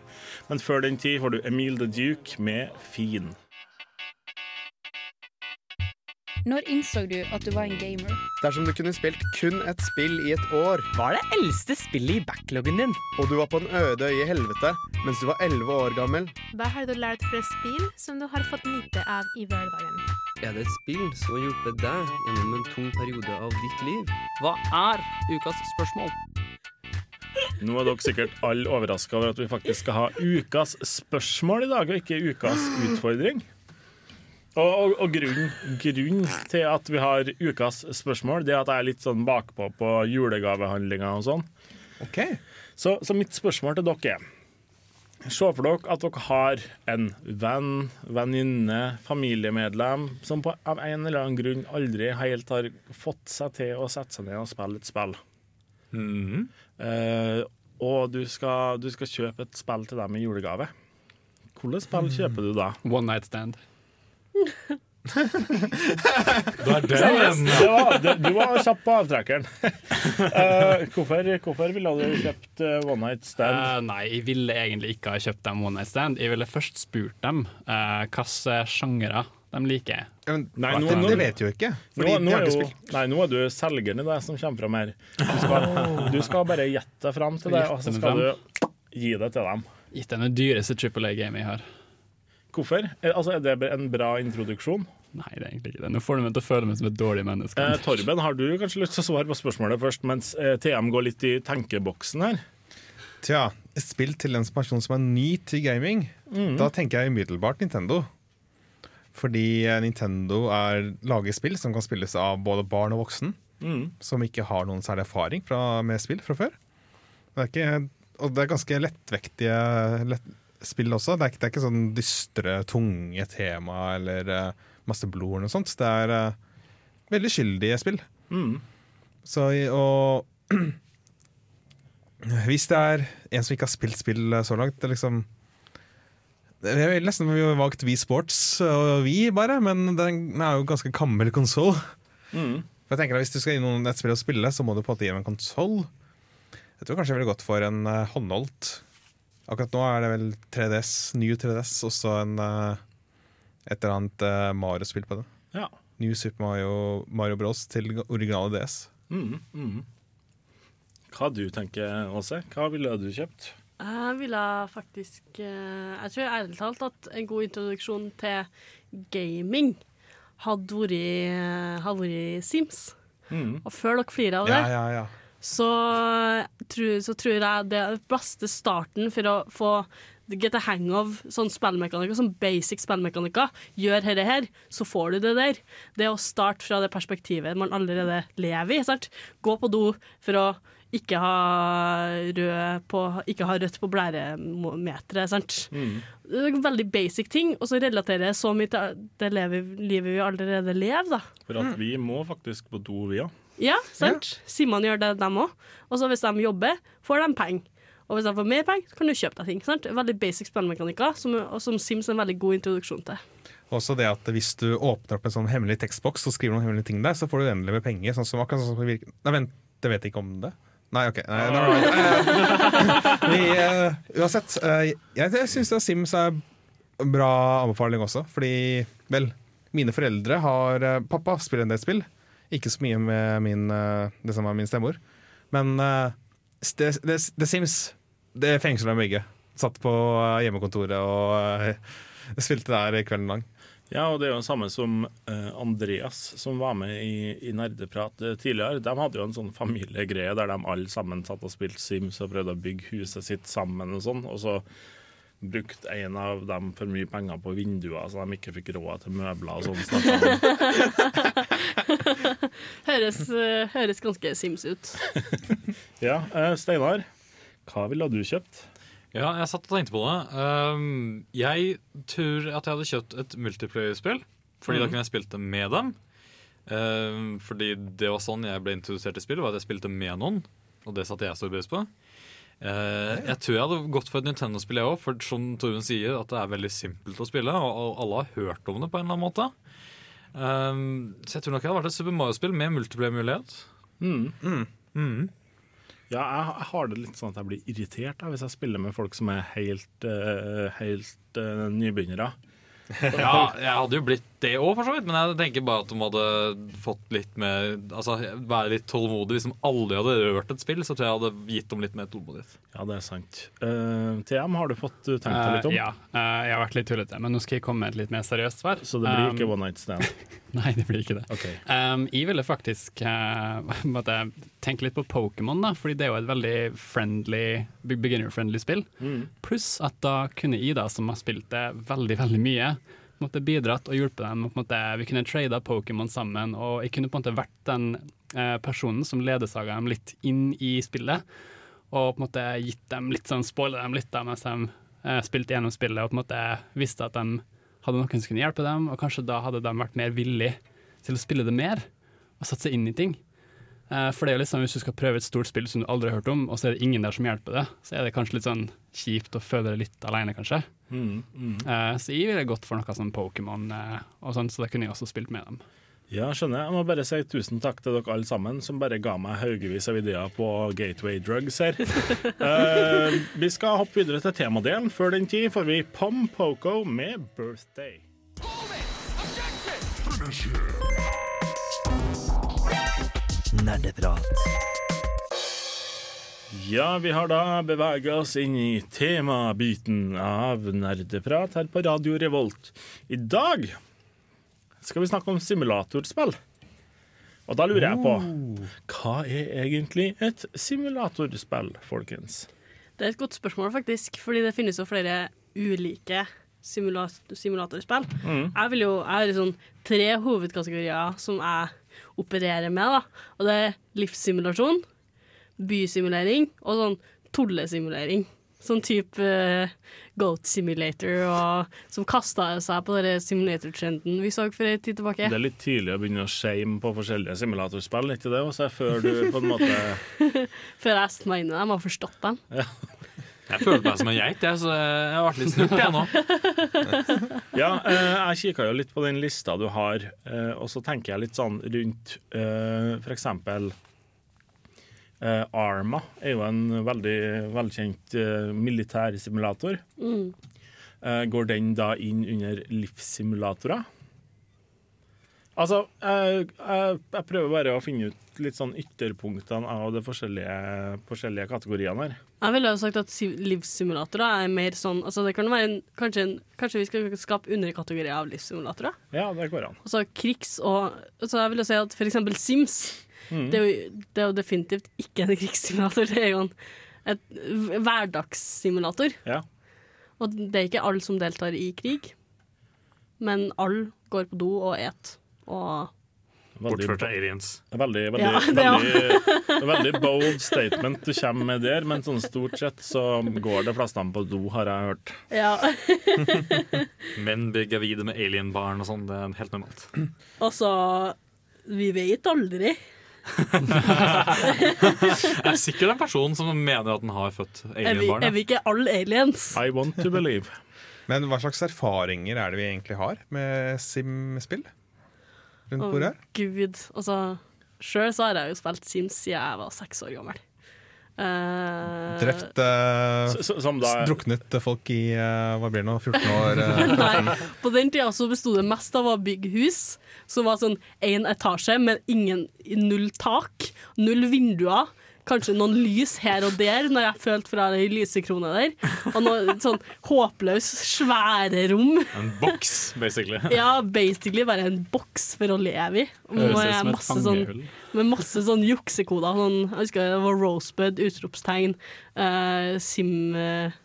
Men før den tid får du Emil the Duke med Fin. Når innså du at du var en gamer? Dersom du kunne spilt kun et spill i et år, Hva er det eldste spillet i backloggen din? og du var på en øde øy i helvete mens du var 11 år gammel, Hva har du lært fra spill som du har fått nyte av i hverdagen? Er det et spill som har hjulpet deg gjennom en tung periode av ditt liv? Hva er ukas spørsmål? Nå er dere sikkert alle overraska over at vi faktisk skal ha ukas spørsmål i dag, og ikke ukas utfordring. Og, og, og grunnen, grunnen til at vi har ukas spørsmål, det er at jeg er litt sånn bakpå på julegavehandlinga og sånn. Så, så mitt spørsmål til dere er Se for dere at dere har en venn, venninne, familiemedlem som på, av en eller annen grunn aldri helt har fått seg til å sette seg ned og spille et spill. Eh, og du skal, du skal kjøpe et spill til dem i julegave. Hvilket spill kjøper du da? One night stand. Du er den! Det var, det, du var kjapp på avtrekkeren. Uh, hvorfor, hvorfor ville du kjøpt uh, One Night Stand? Uh, nei, jeg ville egentlig ikke ha kjøpt dem One Night Stand. Jeg ville først spurt dem uh, hvilke sjangere de liker. Nei, det, nå- det vet jo ikke. Fordi Nå, nå, de har er ikke jo, spilt. nei, nå er du selgeren i det som kommer fram her. Du skal, du skal bare gjette deg fram til det, og så skal du gi det til dem. Gitt dem det dyreste Triple A-gamet jeg har. Hvorfor? Eh, Altså, er det en bra introduksjon? Nei, det er egentlig ikke det. Nå får du meg til å føle meg som et dårlig menneske. Eh, Torben, har du kanskje lyst til å svare på spørsmålet først, mens eh, TM går litt i tenkeboksen her? Tja, et spill til en person som er ny til gaming, Mm. da tenker jeg umiddelbart Nintendo. Fordi eh, Nintendo er, lager spill som kan spilles av både barn og voksen, Mm. som ikke har noen særlig erfaring fra, med spill fra før. Det er ikke, og det er ganske lettvektige lett, spill også. Det er, ikke- det er ikke sånn dystre, tunge tema eller uh, masse blod eller noe sånt. Det er uh, veldig skyldige spill. Mm. Så, og hvis det er en som ikke har spilt spill eh, så langt, det er liksom jeg er nesten vi har valgt Wii Sports og vi bare, men den er jo ganske gammel konsoll. Mm. Jeg tenker at Hvis du skal noen et spill og spille, så må du på en måte gi dem en konsoll. Jeg tror kanskje jeg ville gått for en håndholdt. Akkurat nå er det vel 3DS, New 3DS, og så eh, et eller annet eh, Mario-spill på det. Ja. New Super Mario, Mario Bros til originale DS. Mm, mm. Hva du tenker, Åse? Hva ville du kjøpt? Jeg ville faktisk eh, Jeg tror ærlig talt at en god introduksjon til gaming hadde vært, hadde vært Sims. Mm. Og før dere flirer av det, Ja, ja, ja. Så, tror, så tror jeg det er den beste starten for å få get a hang of sånn spillmekanikker, sånn basic spillmekanikker. Gjør dette her, så får du det der. Det å starte fra det perspektivet man allerede lever i. Sant? Gå på do for å ikke ha, rød på, ikke ha rødt på blæremeteret. Sant? Det er veldig basic ting, og så relaterer jeg så mye til det livet vi allerede lever. da. For at vi må faktisk på do, vi òg. Ja, sant? Simon gjør det, dem òg. Og så hvis de jobber, får de penger. Og hvis de får mer penger, så kan du kjøpe deg ting. sant? Veldig basic spillmekanikker, som, som Sims er en veldig god introduksjon til. Også det at hvis du åpner opp en sånn hemmelig tekstboks og skriver noen hemmelige ting der, så får du uendelig med penger. Sånn som, akkurat sånn som virker. Nei, vent, det vet jeg ikke om det. Nei, OK. Nei, nei, nei, nei. Vi, uh, uansett, uh, jeg, jeg syns Sims er bra anbefaling også, fordi vel, mine foreldre har eh, Pappa spiller en del spill. Ikke så mye med min, eh, det som var min stemor. Men uh, The, The, The Sims, det fengsla dem begge. Satt på eh, hjemmekontoret og eh, spilte der kvelden lang. Ja, og det er jo det samme som eh, Andreas, som var med i, i Nerdeprat eh, tidligere. De hadde jo en sånn familiegreie der de alle sammen satt og spilte Sims og prøvde å bygge huset sitt sammen og sånn. Og så brukte en av dem for mye penger på vinduer, så de ikke fikk råd til møbler og sånn. Høres, eh, høres ganske Sims ut. Ja, eh, Steinar, hva ville du kjøpt? Ja, jeg satt og tenkte på det. Um, jeg tror at jeg hadde kjøpt et multiplayer-spill, fordi da Mhm. kunne jeg spilt det med dem. Um, fordi det var sånn jeg ble introdusert til spill, var at jeg spilte med noen. Og det satte jeg stor pris på. Uh, jeg tror jeg hadde gått for et Nintendo-spill, jeg òg, for som Torunn sier, at det er veldig simpelt å spille, og, og alle har hørt om det på en eller annen måte. Um, så jeg tror nok det hadde vært et Super Mario-spill med multiplayer-mulighet. Mm. Mm. Ja, jeg, jeg har det litt sånn at jeg blir irritert da, hvis jeg spiller med folk som er helt, uh, helt uh, nybegynnere. Ja, jeg hadde jo blitt det òg, for så vidt. Men jeg tenker bare at de hadde fått litt mer Altså være litt tålmodig. Hvis de aldri hadde rørt et spill, så tror jeg jeg hadde gitt dem litt mer tålmodighet. Ja, det er sant. Uh, TM, har du fått uh, tenkt deg litt om? Uh, ja, uh, jeg har vært litt tullete, men nå skal jeg komme med et litt mer seriøst svar. Så det blir ikke Um, one night stand? Nei, det blir ikke det. Okay. Um, jeg ville faktisk eh, tenke litt på Pokémon, da, fordi det er jo et veldig friendly, beginner-friendly spill. Mm. Pluss at da kunne Ida, som har spilt det veldig veldig mye, måte bidratt og hjulpet dem. På en måte, vi kunne trada Pokémon sammen, og jeg kunne på en måte vært den eh, personen som ledsaga dem litt inn i spillet. Og på en måte gitt dem litt sånn, spoila dem litt da, mens de eh, spilte gjennom spillet, og på en måte visste at de hadde noen som kunne hjelpe dem, og kanskje da hadde de vært mer villige til å spille det mer, og satt seg inn i ting. Eh, For det er jo sånn Hvis du skal prøve et stort spill som du aldri har hørt om, og så er det ingen der som hjelper deg, så er det kanskje litt sånn kjipt å føle deg litt alene, kanskje. Mm, mm. Uh, Så jeg ville gått for noe som Pokémon uh, og sånt, så da kunne jeg også spilt med dem. Ja, skjønner. Jeg må bare si tusen takk til dere alle sammen som bare ga meg haugevis av ideer på Gateway Drugs her. uh, vi skal hoppe videre til temadelen. Før den tid får vi Pom Poko med 'Birthday'. Nerdeprat. Ja, vi har da beveget oss inn i temabiten av nerdeprat her på Radio Revolt. I dag skal vi snakke om simulatorspill. Og da lurer jeg på Hva er egentlig et simulatorspill, folkens? Det er et godt spørsmål, faktisk, fordi det finnes jo flere ulike simula simulatorspill. Mm. Jeg vil jo Jeg har sånn tre hovedkategorier som jeg opererer med, da. Og det er livssimulasjon, bysimulering og sånn tullesimulering. Sånn type uh, Goat Simulator, og, som kasta seg på den simulator-trenden vi så for en tid tilbake. Det er litt tidlig å begynne å shame på forskjellige simulatorspill, ikke det? Også før du på en måte Før jeg satte meg inn i dem og forstått dem. Jeg føler meg som en geit, jeg, så jeg ble litt snurt, jeg nå. Ja, eh, jeg kikka jo litt på den lista du har, eh, og så tenker jeg litt sånn rundt eh, eh, Arma er jo en veldig velkjent uh, militærsimulator. Mm. Uh, går den da inn under livssimulatorer? Altså, jeg, jeg, prøver bare å finne ut litt sånn ytterpunktene av de forskjellige, forskjellige kategoriene her. Jeg ville jo sagt at si- livssimulatorer er mer sånn altså det kan være en, kanskje, en, kanskje vi skal skape underkategorier av livssimulatorer? Ja, det går an. Altså krigs- og altså Jeg vil jo si at for eksempel Sims Mm. det, er jo, det er jo definitivt ikke en krigssimulator. Det er jo en et hverdagssimulator. Ja. Og det er ikke alle som deltar i krig, men alle går på do og et. Og Bortført av aliens. Veldig, veldig, Ja, det veldig, veldig bold statement du kommer med der, men sånn stort sett så går de fleste på do, har jeg hørt. ja. Menn blir gravide med alienbarn og sånn, det er helt normalt. Altså Vi vet aldri. Jeg er sikkert en person som mener at den har født alienbarn. er vi ikke alle aliens? I want to believe. Men hva slags erfaringer er det vi egentlig har med Sim-spill? Rundt bordet her? Gud. Altså, Sjøl så har jeg jo spilt Sims siden jeg var seks år gammel. Eh, Drept s- som da- Druknet folk i uh, hva blir det nå, 14 år? Nei, på den tida så besto det mest av å bygge hus som var sånn én etasje, men ingen, null tak, null vinduer. Kanskje noen lys her og der, når jeg følte fra ei lysekrone der. Og noe sånn håpløs, svære rom. En boks, basically. Ja, basically bare en boks for å leve i. Med masse sånn, med masse sånn juksekoder. Sånn, jeg husker det var Rosebud, utropstegn, uh, Sim... eh,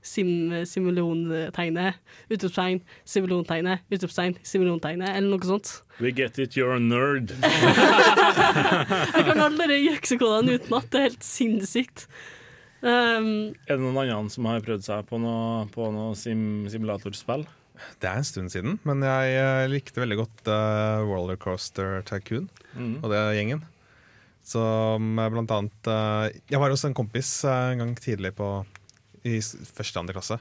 Sim, simulontegnet, utropstegn, simulontegnet, utropstegn, simulontegnet, eller noe sånt. We get it, you're a nerd. Jeg kan alle jøksekodene utenat, det er helt sinnssykt. Um, Er det noen andre som har prøvd seg på noe, på noe sim, simulatorspill? Det er en stund siden, men jeg eh, likte veldig godt uh, Rollercoaster Tycoon mm. og det gjengen. Som eh, blant annet uh, Jeg var hos en kompis uh, en gang tidlig på i første og andre klasse.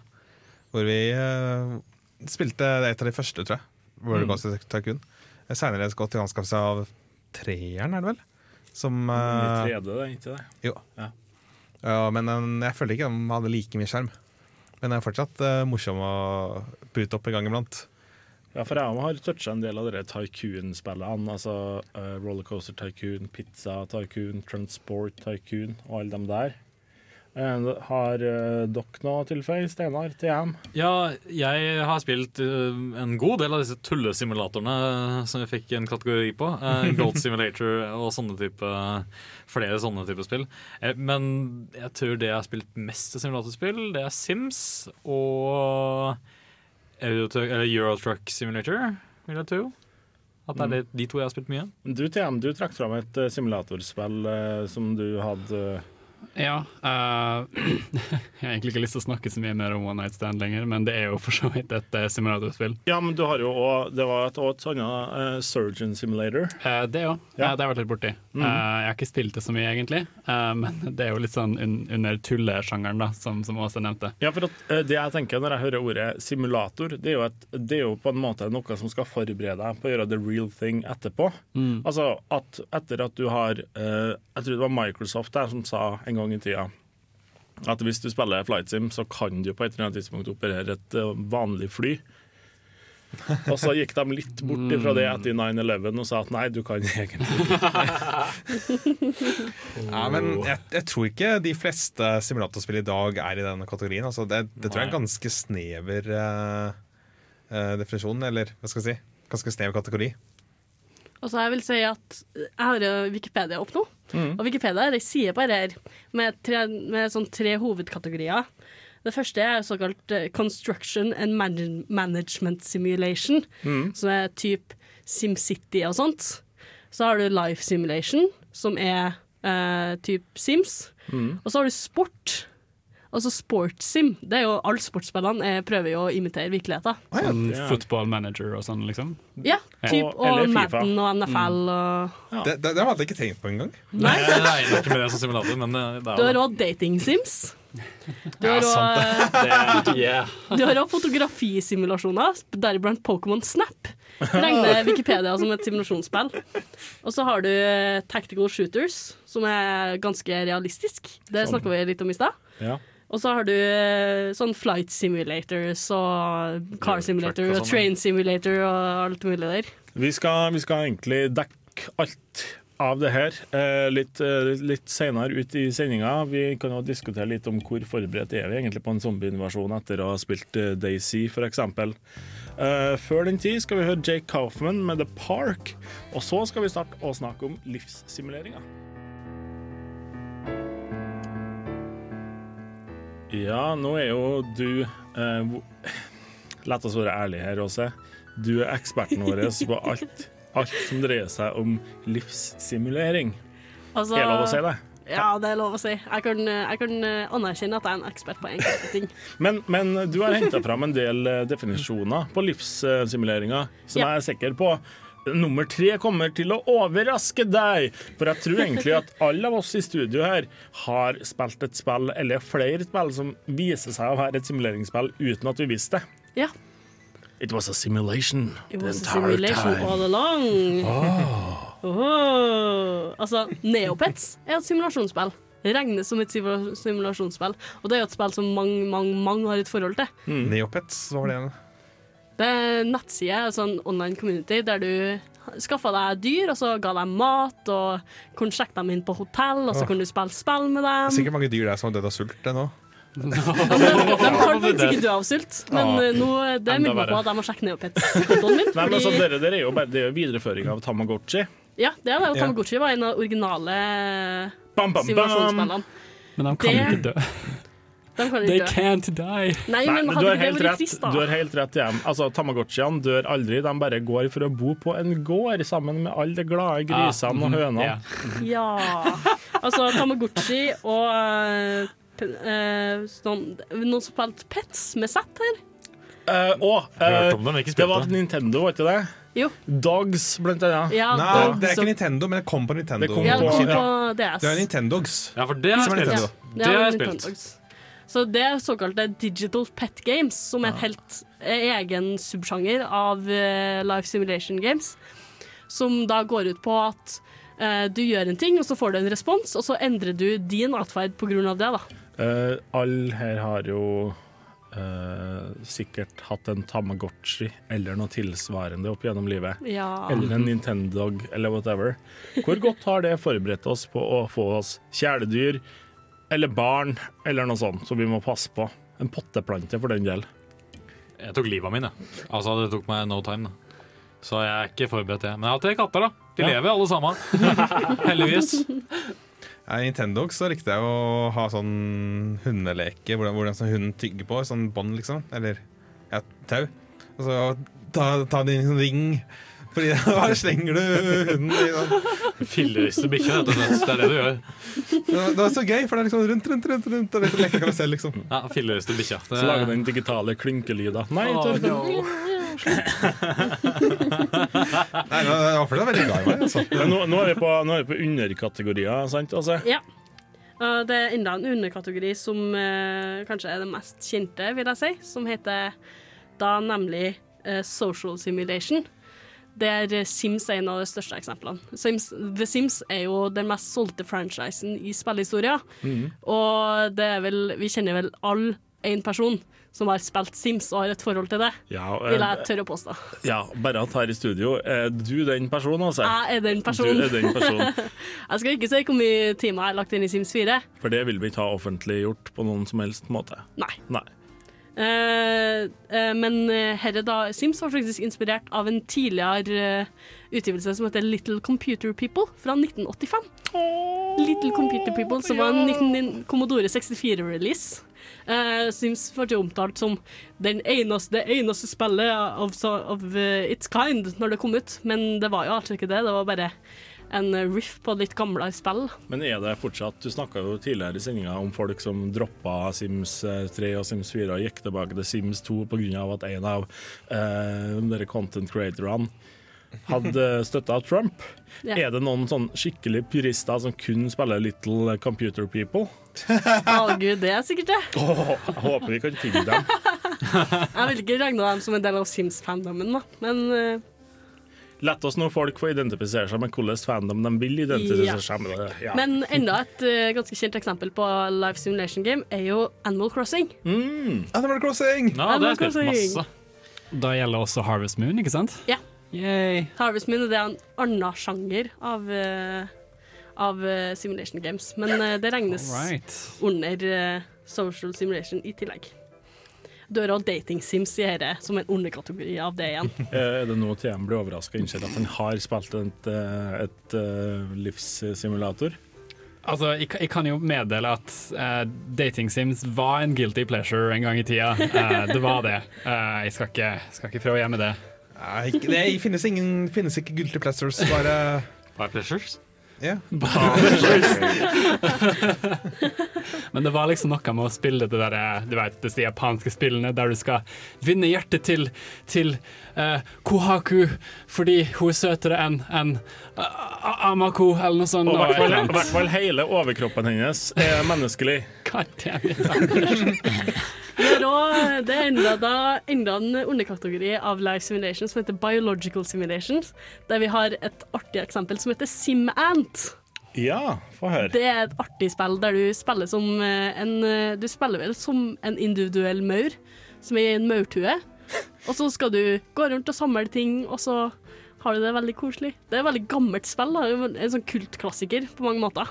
Hvor vi uh, spilte et av de første, tror jeg. Rollercoaster Tycoon. Seinere gått til anskaffelse av treeren, er det vel? Som I eh, 3D, det er ikke det? Jo. Ja. Uh, men uh, jeg følte ikke de hadde like mye skjerm. Men den er fortsatt morsom å bute opp en gang iblant. Ja, for jeg har toucha en del av de Tycoon-spillene. Altså Rollercoaster Tycoon, Pizza Tycoon, Transport Tycoon og alle dem der. Eh, har eh, dere noe å tilføye, Steinar? TM? Ja, jeg har spilt eh, en god del av disse tullesimulatorene som vi fikk en kategori på. Gold Simulator og sånne type flere sånne type spill. Men jeg tror det jeg har spilt mest simulatorspill, det er Sims og Eurotruck Simulator, vil jeg tro. At det er de, de to jeg har spilt mye. Du TM, du trakk fram et simulatorspill som du hadde Ja. Uh, jeg har egentlig ikke lyst til å snakke så mye mer om One Night Stand lenger, men det er jo for så vidt et eh, simulatorspill. Ja, men du har jo også, det var et, et sånt uh, Surgeon Simulator. Uh, det òg. Ja. det har jeg vært litt borti. Eh, jeg har ikke spilt det så mye, egentlig, men det er jo litt sånn un under tullesjangeren, da, som, som Åse nevnte. Ja, for at, det jeg tenker når jeg hører ordet simulator, det er, jo et, det er jo på en måte noe som skal forberede deg på å gjøre the real thing etterpå. Mm. Altså at etter at du har Jeg tror det var Microsoft der som sa en gang i tida at hvis du spiller flight sim, så kan du på et eller annet tidspunkt operere et eh, vanlig fly. Og så gikk de litt bort ifra det etter 9-11 og sa at nei, du kan egentlig Ja, men jeg, jeg tror ikke de fleste simulatorspill i dag er i denne kategorien. Altså, det, det tror jeg er en ganske snever uh, uh, definisjon, eller hva skal jeg si? Ganske snever kategori. Og så jeg vil si at jeg har Wikipedia opp nå. Mm. Og Wikipedia er det side på dette her med, tre, med sånn tre hovedkategorier. Det første er såkalt eh, Construction and Man- Management Simulation, Mm. som er type SimCity og sånt. Så har du Life Simulation, som er eh, type Sims. Mm. Og så har du sport. Altså sportsim. Det er jo Alle sportsspillene eh, prøver jo å imitere virkeligheten. Sånn Ja. football manager og sånn, liksom. Ja, typ, Og- og Madden og NFL Og... Ja. Det, det, det hadde jeg ikke tenkt på engang. Nei. Jeg regner ikke med det som simulator, men det, det Du er har jo òg dating-sims. Du har òg. Det- yeah. Du har fotografisimulasjoner, deriblant Pokémon Snap. Regner Wikipedia som et simulasjonsspill. Og så har du eh, Tactical Shooters, som er ganske realistisk. Det Sånn. snakka vi litt om i stad. Ja. Og så har du eh, sånn flight simulators og car simulator og sånn, train simulator og alt mulig der. Vi skal, vi skal egentlig dekke alt av det her eh, litt, eh, litt senere ut i sendinga. Vi kan jo diskutere litt om hvor forberedt er vi egentlig på en zombieinvasjon etter å ha spilt Daisy, f.eks. Før den tid skal vi høre Jake Kaufman med The Park, og så skal vi starte å snakke om livssimuleringer. Ja, nå er jo du eh, La oss være ærlige her, Åse. Du er eksperten vår på alt, alt som dreier seg om livssimulering. Altså- er det lov å si det? Ja, det er lov å si. Jeg kan, jeg kan eh, anerkjenne at jeg er en ekspert på enkelte ting. Men, men du har henta fram en del eh, definisjoner på livssimuleringer som Ja. jeg er sikker på. Nummer tre kommer til å overraske deg, for jeg tror egentlig at alle av oss i studio her har spilt et spill, eller flere spill, som viser seg å være et simuleringsspill uten at vi visste det. Ja. It was a simulation. It was a entire simulation time. all along. Åh. Altså, Neopets er et simulasjonsspill. Det regnes som et simulasjonsspill. Og det er jo et spill som mange, mange, mange har et forhold til. Neopets, var det igjen? Det er en nettside, altså en online community, der du skaffa deg dyr, og så ga dem mat, og kunne sjekke dem inn på hotell, og så kunne du spille spill med dem. Det er Sikkert mange dyr der som har dødd av sult ennå. De kan faktisk ikke dø av sult, men Ja. eh, nå, det Enda minner meg på at jeg må sjekke Neopets-kontoen min. Nei, men altså, dere, dere er jo bare det er jo videreføring av Tamagotchi. Ja, det er det. Og Tamagotchi var en av originale Bam, bam, bam. simulasjonsspillene. Men de kan Det- ikke dø. De kan They dø. can't die. Nei, Nei, men du har helt rett. trist. Du har helt rett igjen. Altså, Tamagotchiene dør aldri. De bare går for å bo på en gård sammen med alle de glade grisene og mhm, hønene. ja. Ja. Altså, Tamagotchi og Uh, eh, sånn, Noen som spilte Pets med Z her? Eh, og eh, dem, det var. Nintendo, var ikke det? Jo. Dogs, blant annet. Ja, Nei, Dogs det er ikke Nintendo, men det kom på Nintendo. Det kom Ja, det på- kom ja. på DS. Det er Nintendogs. Ja, for det har jeg Nintendo. spilt. Det har jeg spilt. Så det er såkalte digital pet games, som er en helt eh, egen subsjanger av eh, life simulation games. Som da går ut på at uh, du gjør en ting, og så får du en respons, og så endrer du din atferd pga. det. da. Uh, alle her har jo Uh, sikkert hatt en Tamagotchi eller noe tilsvarende opp gjennom livet. Ja. Eller en Nintendog eller whatever. Hvor godt har det forberedt oss på å få oss kjæledyr eller barn eller noe sånt som vi må passe på? En potteplante for den del. Jeg tok livet av mine. Altså, det tok meg no time. Da. Så jeg er ikke forberedt, jeg. Men jeg har tre katter, da. De Ja. lever alle sammen. Heldigvis. I Nintendo så likte jeg å ha sånn hundeleke, hvordan, hvor sånn hunden tygger på, sånn bånd, liksom. Eller ja, tau. Og så ta, ta en sånn ring. Fordi da slenger du hunden i den. Filleriste bikkja. Det er det du gjør. Det var- det var så gøy, for det er liksom rundt, rundt, rundt, rundt og det leker karusell, liksom. Ja, Filleriste bikkja. Så lager den digitale klunkelyder. Nei, oh, no. Nei, det var for det veldig glad i meg, altså. Nå, nå, er vi på, nå er vi på underkategorier, sant? Altså. Ja. Det er enda en underkategori som uh, kanskje er det mest kjente, vil jeg si, som heter da nemlig uh, social simulation. Der uh, Sims er en av de største eksemplene. Sims, The Sims er jo den mest solgte franchisen i spillehistorien. Mhm. Og det er vel, vi kjenner vel all én person som har spilt Sims og har et forhold til det, Ja, vil jeg eh, tørre å påstå. ja, bare at her i studio er du den personen, altså. Jeg er den personen. Du er den personen. jeg skal ikke si hvor mye timer jeg har lagt inn i Sims 4. For det vil vi ikke ha offentliggjort på noen som helst måte. Nei. Nei. Eh, eh, men eh, herre da, Sims var faktisk inspirert av en tidligere utgivelse som heter Little Computer People fra 1985. Little Computer People, som var en 19 Commodore 64-release. Uh, Sims ble omtalt som den eneste, det eneste spillet of, of its kind når det kom ut, men det var jo altså ikke det. Det var bare en riff på litt gamle spill. Men er det fortsatt Du snakka jo tidligere i sendinga om folk som droppa Sims eh, 3 og Sims 4 og gikk tilbake til Sims 2 pga. at en av eh, dere content creatorene hadde støtta Trump. Ja. Er det noen sånn skikkelig purister som kun spiller Little Computer People? Å gud, det er sikkert det. Oh, jeg håper vi kan finne dem. Jeg vil ikke regne dem som en del av Sims-fandomen. Men eh, Lett oss nå folk få identifisere seg med hvilken fandom de vil identifisere Ja. seg med. det. Ja. Men enda et uh, ganske kjent eksempel på live simulation game er jo Animal Crossing. Mm. Animal Crossing! Ja, det har jeg spilt masse. Da gjelder også Harvest Moon, ikke sant? Ja. Yay. Harvest Moon det er en annen sjanger av, uh, av eh, simulation games, men det regnes right. under social simulation i tillegg. Du har også dating sims i dette som en underkategori av det igjen. Eh, Er det nå TM blir overraska og innser at han har spilt et, et, et eh, livssimulator? Altså, jeg, jeg kan jo meddele at uh, dating sims var en guilty pleasure en gang i tida. Uh, det var det. Uh, jeg skal ikke, skal ikke prøve å gjemme det. Nei, det finnes, ingen, finnes ikke guilty pleasures, bare Bare pleasures? Ja. Men det var liksom noe med å spille det der, eh, du vet, disse japanske spillene der du skal vinne hjertet til, til uh, Kohaku fordi hun er søtere enn en, uh, Amako, eller noe sånt. Og i hvert fall hele overkroppen hennes er menneskelig. God damn it. Vi da, det er enda, da, enda en underkategori av live simulations som heter biological simulations, der vi har et artig eksempel som heter SimAnt. Ja, få høre. Det er et artig spill der du spiller som eh, en eh, Du spiller vel som en individuell maur, som er i en maurtue. Og så skal du gå rundt og samle ting, og så har du det veldig koselig. Det er et veldig gammelt spill. Da. En sånn kultklassiker på mange måter.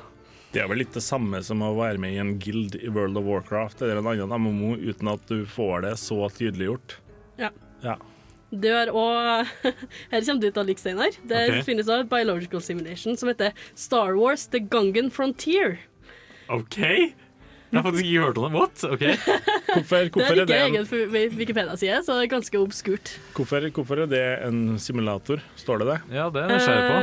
Det er vel litt det samme som å være med i en guild i World of Warcraft eller en annen MMO uten at du får det så tydeliggjort. Ja. Ja. Du er òg Her kommer du til å like, Steinar. Det okay. finnes et biological simulation som heter Star Wars The Gungan Frontier. OK? Jeg har faktisk ikke hørt om det. What? OK. Hvorfor, Det hvorfor, er er ikke en, egen Wikipedia-side, så det er ganske obskurt. hvorfor, hvorfor er det en simulator? Står det det? Ja, det ser jeg på.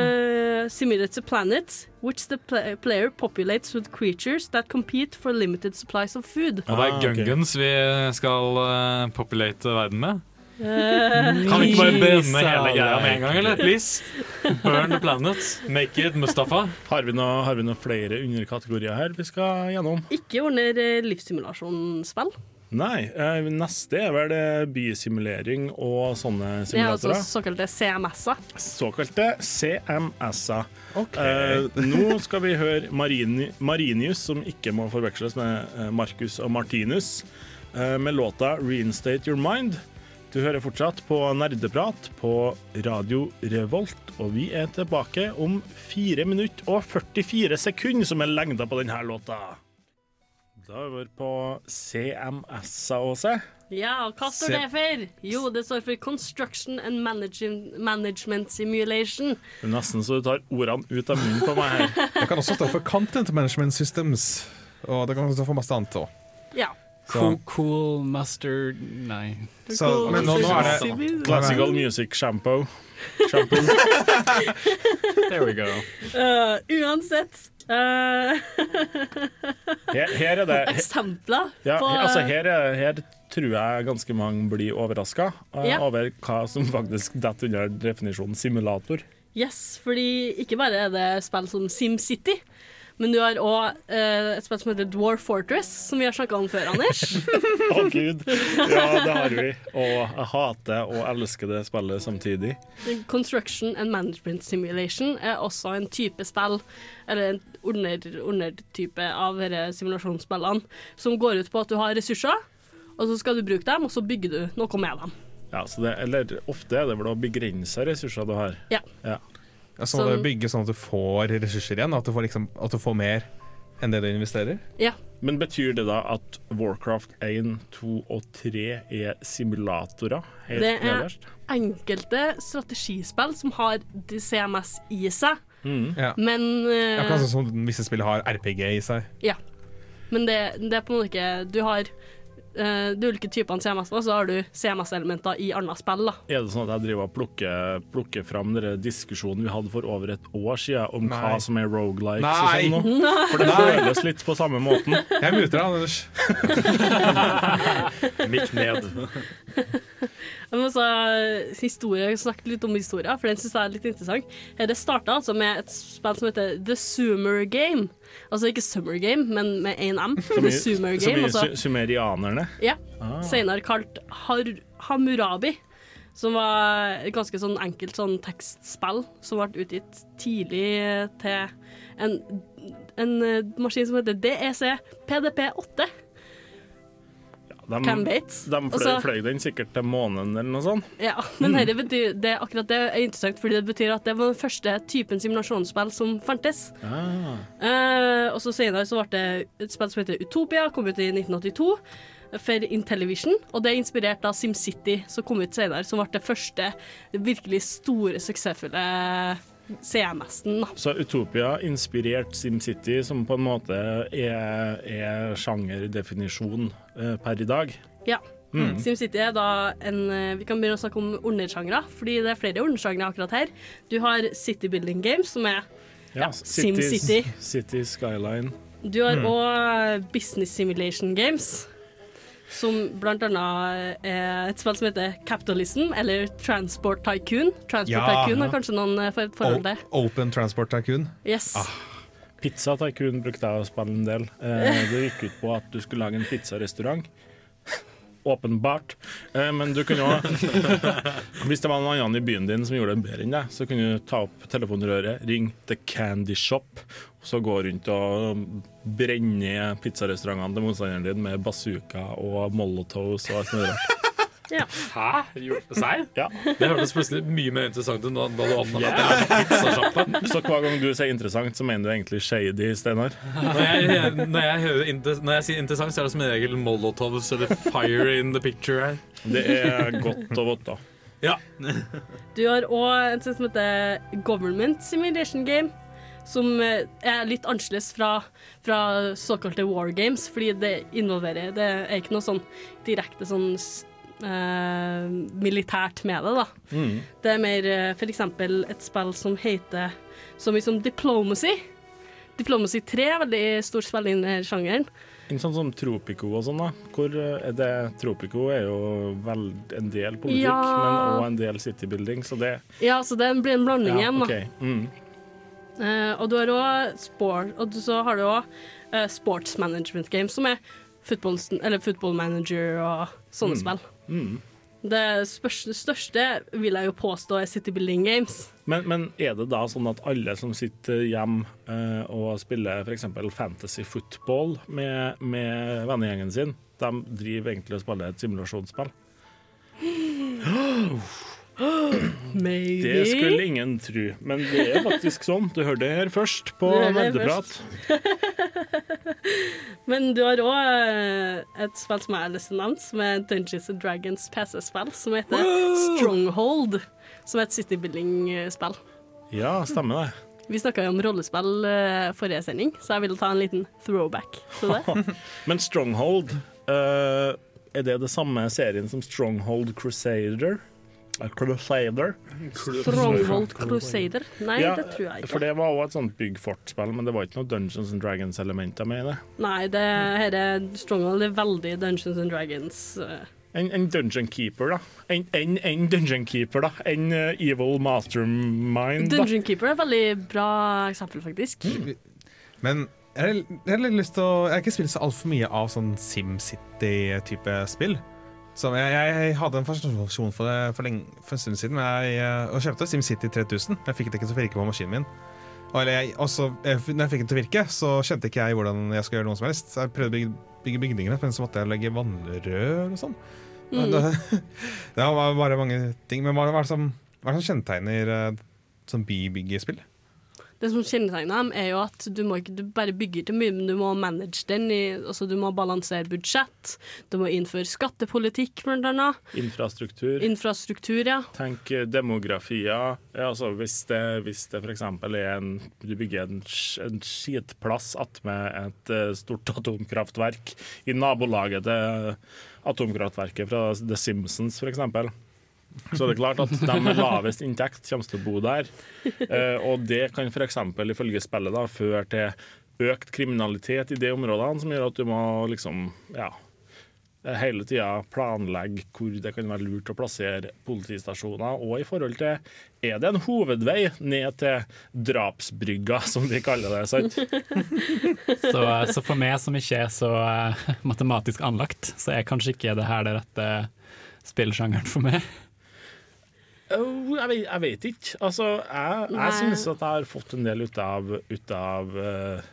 Uh, simulates a planet which the player populates with creatures that compete for limited supplies of food. Og det Ah, er ok. Gungans vi skal uh, populate verden med. Kan vi ikke bare brenne hele greia med en gang, eller? Please. Burn the planet. Make it Mustafa. Har vi noen noe flere underkategorier her vi skal gjennom? ikke under uh, livssimulasjonsspill. Nei. Eh, neste er vel eh, bysimulering og sånne simulatorer. Ja, altså såkalte CMS-er. Såkalte CMS-er. Eh, nå skal vi høre Marini, Marinius, som ikke må forveksles med eh, Marcus og Martinus, eh, med låta 'Reinstate Your Mind'. Du hører fortsatt på Nerdeprat på Radio Revolt, og vi er tilbake om 4 minutter og 44 sekunder, som er lengda på denne låta. Da er vi vært på CMS-er, Åse. Ja, og hva står det for? Jo, det står for Construction and Management Simulation. Det er nesten så du tar ordene ut av munnen på meg her. Det kan også stå for Content Management Systems, og det kan også stå for masse annet òg. Ja. Cool, cool mustard Nei. Så, men nå, nå er det Classical music shampoo. shampoo. There we go. Uh, uansett uh, Her, her er det Eksempler ja, på altså her, er, her tror jeg ganske mange blir overraska Ja. over hva som faktisk detter under definisjonen simulator. Yes, fordi ikke bare er det spill som SimCity, men du har òg et spill som heter Dwarf Fortress, som vi har snakka om før, Anders. Å gud! Ja, det har vi. Og jeg hater og elsker det spillet samtidig. Construction and Management Simulation er også en type spill, eller en under, undertype av disse simulasjonsspillene, som går ut på at du har ressurser, og så skal du bruke dem, og så bygger du noe med dem. Ja, så det, eller ofte er det vel å begrense ressurser du har. Ja. Ja. Ja, så må Sånn- du bygge sånn at du får ressurser igjen, at du får, liksom, at du får mer enn det du investerer. Ja. Men betyr det da at Warcraft 1, 2 og 3 er simulatorer? Helt Det er nederst? enkelte strategispill som har CMS i seg, Ja. men uh, Akkurat sånn som visse spill har RPG i seg. Ja. Men det, det er på en måte ikke Du har de ulike typene CMS, og så har du CMS-elementer i andre spill. da. Er det sånn at jeg driver og plukker, plukker fram den diskusjonen vi hadde for over et år siden om Nei. hva som er rogelikes Nei. og sånn nå? For det føles litt på samme måten. Jeg muter deg, Anders. Mikk ned. Men må historie, jeg snakket litt om historia, for den synes jeg er litt interessant. Eh, Det starta altså med et spill som heter The Summer Game. Altså ikke Summer Game, men med én M. Som The Summer Game. som i Altså, sumerianerne. ja. Ah. Senere kalt Har Hammurabi. Som var et ganske sånn enkelt sånn tekstspill som ble utgitt tidlig til en, en eh, maskin som heter DEC PDP8. De, Cam Bates. de fløy, Også, fløy den sikkert til månen eller noe sånt. Ja, men det betyr, det, akkurat det er interessant, fordi det betyr at det var den første typen simulasjonsspill som fantes. Ah. Eh, og så senere så ble det et spill som heter Utopia, kom ut i 1982 for Intellivision, og det er inspirert av SimCity, som kom ut senere, som ble det første virkelig store, suksessfulle CMS-en. Så Utopia inspirert SimCity, som på en måte er, er sjangerdefinisjon per i dag. Ja. Mm. SimCity er da en eh, Vi kan begynne å snakke om undersjangre, fordi det er flere undersjangre akkurat her. Du har City Building Games, som er ja, ja, SimCity. City Skyline. Du har Mm. Business Simulation Games, som blant annet er et spill som heter Capitalism, eller Transport Tycoon. Transport Ja. Tycoon har kanskje noen eh, forhold til. Open Transport Tycoon. Yes. Pizza Tycoon brukte jeg å spille en del. Eh, det gikk ut på at du skulle lage en pizzarestaurant. Åpenbart. Eh, men du kunne jo Hvis det var noen andre i byen din som gjorde det bedre enn deg, så kunne du ta opp telefonrøret, ringe The Candy Shop, og så gå rundt og brenne pizzarestaurantene til motstanderen din med bazooka og molotovs og alt mulig rart. Hæ? Jo, Serr? Ja. Det hørtes plutselig mye mer interessant ut da du åpna yeah. Så hver gang du sier interessant, så mener du egentlig shady, Steinar? Når jeg, når, jeg inter, når jeg sier interessant, så er det som regel molotovs eller fire in the picture her. Det er godt og vått, da. Ja. Du har òg en som heter Government Simulation Game. Som eh, er litt annerledes fra, fra såkalte war games, fordi det involverer Det er ikke noe sånn direkte sånn eh, militært med det, da. Mm. Det er mer f.eks. for eksempel et spill som heter så mye som Diplomacy. Diplomacy 3 er veldig stort spill i denne sjangeren. En sånn som Tropico og sånn, da. Hvor eh, det, Tropico er jo vel en del politikk, Ja. men òg en del citybuilding, så det Ja, så det blir en blanding ja, igjen, da. Okay. Mm. Eh, og du har òg sport, og så har du òg eh, sports management games, som er football manager og sånne Mm. spill. Mm. Det spørs- største vil jeg jo påstå er City Building Games. Men, men er det da sånn at alle som sitter hjemme eh, og spiller f.eks. fantasy football med, med vennegjengen sin, de driver egentlig og spiller et simulasjonsspill? Maybe. Det skulle ingen tro, men det er faktisk sånn. Du hørte det her først på Nerdeprat. Men du har òg et spill som jeg har lyst til å nevne, som er Dungeons and Dragons PC-spill, som heter Wow! Stronghold. Som er et City Building-spill. Ja, stemmer det. Vi snakka jo om rollespill eh, forrige sending, så jeg ville ta en liten throwback til det. Men Stronghold eh, Er det det samme serien som Stronghold Crusader? Crusader? Stronghold Crusader? Nei, Ja, det tror jeg ikke. For det var òg et sånt bygg-fort-spill, men det var ikke noe Dungeons and Dragons-elementer med i det. Nei, det her er Stronghold er veldig Dungeons and Dragons. eh. En, en dungeon keeper, da. En, en, en dungeon keeper, da. En eh, evil mastermind, da. Dungeon Keeper er et veldig bra eksempel, faktisk. Men jeg har, jeg har litt lyst til å Jeg har ikke spilt så altfor mye av sånn SimCity-type spill. Så jeg, jeg hadde en fascinasjon for det for, lenge, for en stund siden. Men jeg, og kjøpte SimCity 3000. Men jeg fikk det ikke til å virke på maskinen min. Og eller jeg, også, eh, når jeg fikk det til å virke, så skjønte ikke jeg hvordan jeg skulle gjøre noe som helst. Så jeg prøvde å bygge, bygge bygningene, men så måtte jeg legge vannrør og sånn. Mm. Det, det var bare mange ting. Men hva, hva er det som, hva er det som kjennetegner eh, sånn bybyggespill? Det som kjennetegner dem, er jo at du må ikke du bare bygger til mye, men du må manage den. I, altså du må balansere budsjett, du må innføre skattepolitikk, blant annet. Infrastruktur. Infrastruktur, ja. Tenk eh, demografier. Ja, altså hvis det, hvis det f.eks. er en Du bygger en, en skitplass attmed et eh, stort atomkraftverk i nabolaget til atomkraftverket fra The Simpsons, f.eks. Så det er klart at de med lavest inntekt kommer til å bo der. Eh, og det kan f.eks. ifølge spillet da, føre til økt kriminalitet i de områdene, som gjør at du må liksom ja, hele tida planlegge hvor det kan være lurt å plassere politistasjoner, og i forhold til er det en hovedvei ned til drapsbrygga, som de kaller det. sant? Så, så for meg som ikke er så eh, matematisk anlagt, så er kanskje ikke det her det rette spillsjangeren for meg. Oh, jeg, vet, jeg vet ikke. Altså, jeg, jeg syns at jeg har fått en del ut av, ut av uh,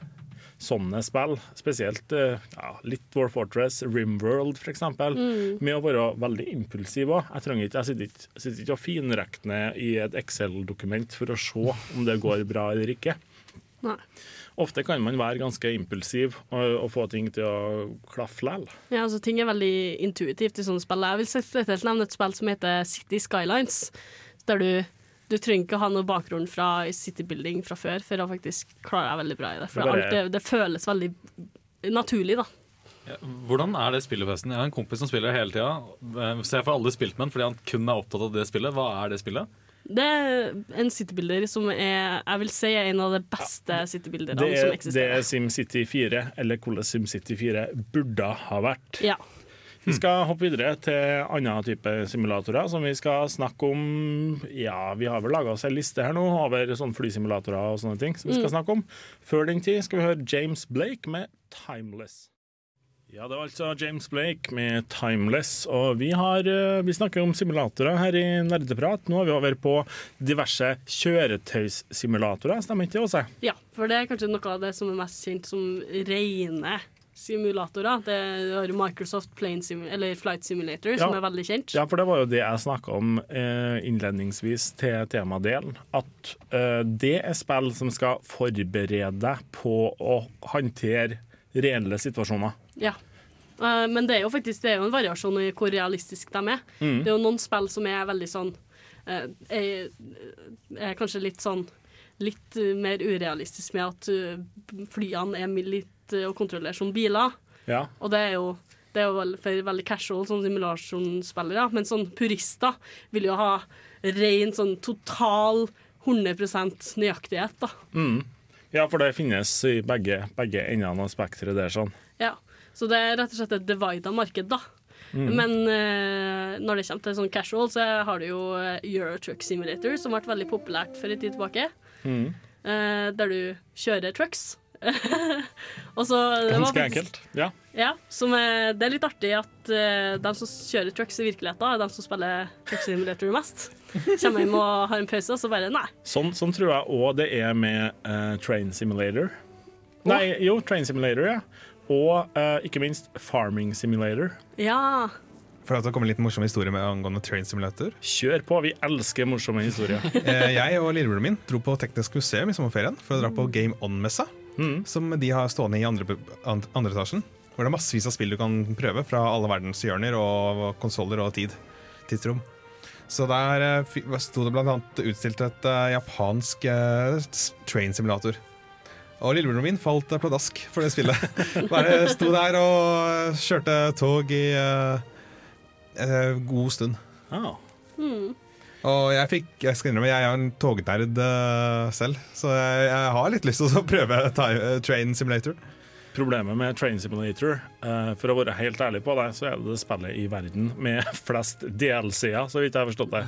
sånne spill. Spesielt uh, ja, litt War Fortress, Rimworld f.eks. Mm. Med å være veldig impulsiv òg. Jeg, jeg sitter ikke, sitter ikke og finregner i et Excel-dokument for å se om det går bra eller ikke. Nei. Ofte kan man være ganske impulsiv og, og få ting til å klaffe likevel. Ja, altså Ting er veldig intuitivt i sånne spill. Jeg vil spesielt nevne et spill som heter City Skylines. Der du, du trenger ikke ha noe bakgrunn fra City Building fra før for å faktisk klare deg veldig bra i det. For Det bare- alt det, det føles veldig naturlig, da. Ja, Hvordan er det spillet, forresten? Jeg har en kompis som spiller hele tida. Så jeg får aldri spilt med den fordi han kun er opptatt av det spillet. Hva er det spillet? Det er en citybuilder som er Jeg vil si er en av de beste ja, citybildene som eksisterer. det er SimCity 4, eller hvordan SimCity 4 burde ha vært. Ja. Vi skal hoppe videre til andre type simulatorer som vi skal snakke om. Ja, vi har vel laga oss en liste her nå over sånne flysimulatorer og sånne ting som vi skal Mm. snakke om. Før den tid skal vi høre James Blake med 'Timeless'. Ja, det var altså James Blake med 'Timeless'. Og vi, har, eh, vi snakker om simulatorer her i Nerdeprat. Nå er vi over på diverse kjøretøyssimulatorer, stemmer ikke det, Åse? ja, for det er kanskje noe av det som er mest kjent som rene simulatorer. Det har Microsoft Sim eller Flight Simulator, som Ja. er veldig kjent. Ja, for det var jo det jeg snakka om eh, innledningsvis til temadelen. At eh, det er spill som skal forberede deg på å håndtere reelle situasjoner. Ja. Uh, men det er jo faktisk det er jo en variasjon i hvor realistisk de er. Mm. Det er jo noen spill som er veldig sånn uh, er, er kanskje litt sånn Litt eh, mer urealistisk med at flyene er litt å kontrollere som biler. Ja. Og det er jo det er jo vel- for veldig casual sånn simulasjonsspillere, men sånn purister vil jo ha ren sånn total 100 nøyaktighet, da. Mm. ja, for det finnes i begge, begge endene av spekteret der. sånn. Ja. Så det er rett og slett et divida marked, da. Mm. Men eh, når det kommer til sånn casual, så har du jo eh, Eurotruck Simulator, som ble veldig populært for en tid tilbake. Mm. eh, der du kjører trucks. så, det Ganske faktisk- enkelt. Ja. Ja, som er, det er litt artig at uh, de som kjører trucks i virkeligheten, er de som spiller Truck Simulator mest. Kommer hjem og har en pause, og så bare nei. Sånn, sånn tror jeg òg det er med uh, Train Simulator. Nei, jo, Train Simulator, ja. Og eh, ikke minst Farming Simulator. Ja. For at det kommer en liten morsom historie med angående Train Simulator. Kjør på, vi elsker morsomme historier. Eh, jeg og lillebroren min dro på Teknisk museum i sommerferien for å dra på Game On-messa. Som de har stående i andre, andre etasjen. Hvor det er massevis av spill du kan prøve fra alle verdens hjørner og konsoller og tid, tidsrom. Så der eh, sto det annet utstilt et uh, japansk uh, train simulator. Og lillebroren min falt eh, pladask for det spillet. Bare sto der og kjørte tog i eh, en god stund. Ah. Mm. Og jeg fikk, jeg skal innrømme, jeg er en tognerd eh, selv, så jeg, jeg har litt lyst til å prøve time, eh, Train Simulator. Problemet med Train Simulator, eh, for å være helt ærlig på det, så er det det spillet i verden med flest DLC-er, så vidt jeg har forstått det.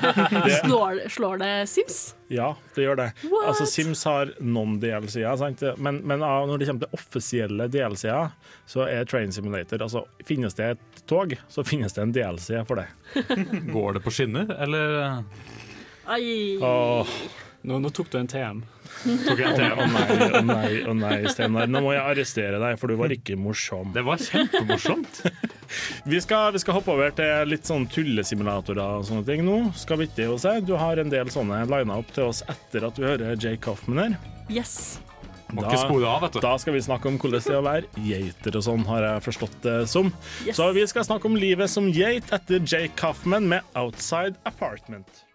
det Slår, slår det Sims? ja, det gjør det. What? Altså, Sims har noen DLC-er, men, men når det kommer til offisielle DLC-er, så er Train Simulator Altså, finnes det et tog, så finnes det en DLC for det. Går det på skinner, eller? Ai. Åh. Nå, nå tok du en TM. Tok en TM. Å nei, å nei, å nei, Steinar. Nå må jeg arrestere deg, for du var ikke morsom. Det var kjempemorsomt. vi, skal, vi skal hoppe over til litt sånn tullesimulatorer og sånne ting nå. Skal vi å se. Du har en del sånne lina opp til oss etter at du hører Jay Kaufman her. Yes. Da, av. Da skal vi snakke om hvordan det er å være geiter og sånn, har jeg forstått det som. Yes. Så vi skal snakke om livet som geit etter Jay Kaufman med Outside Apartment.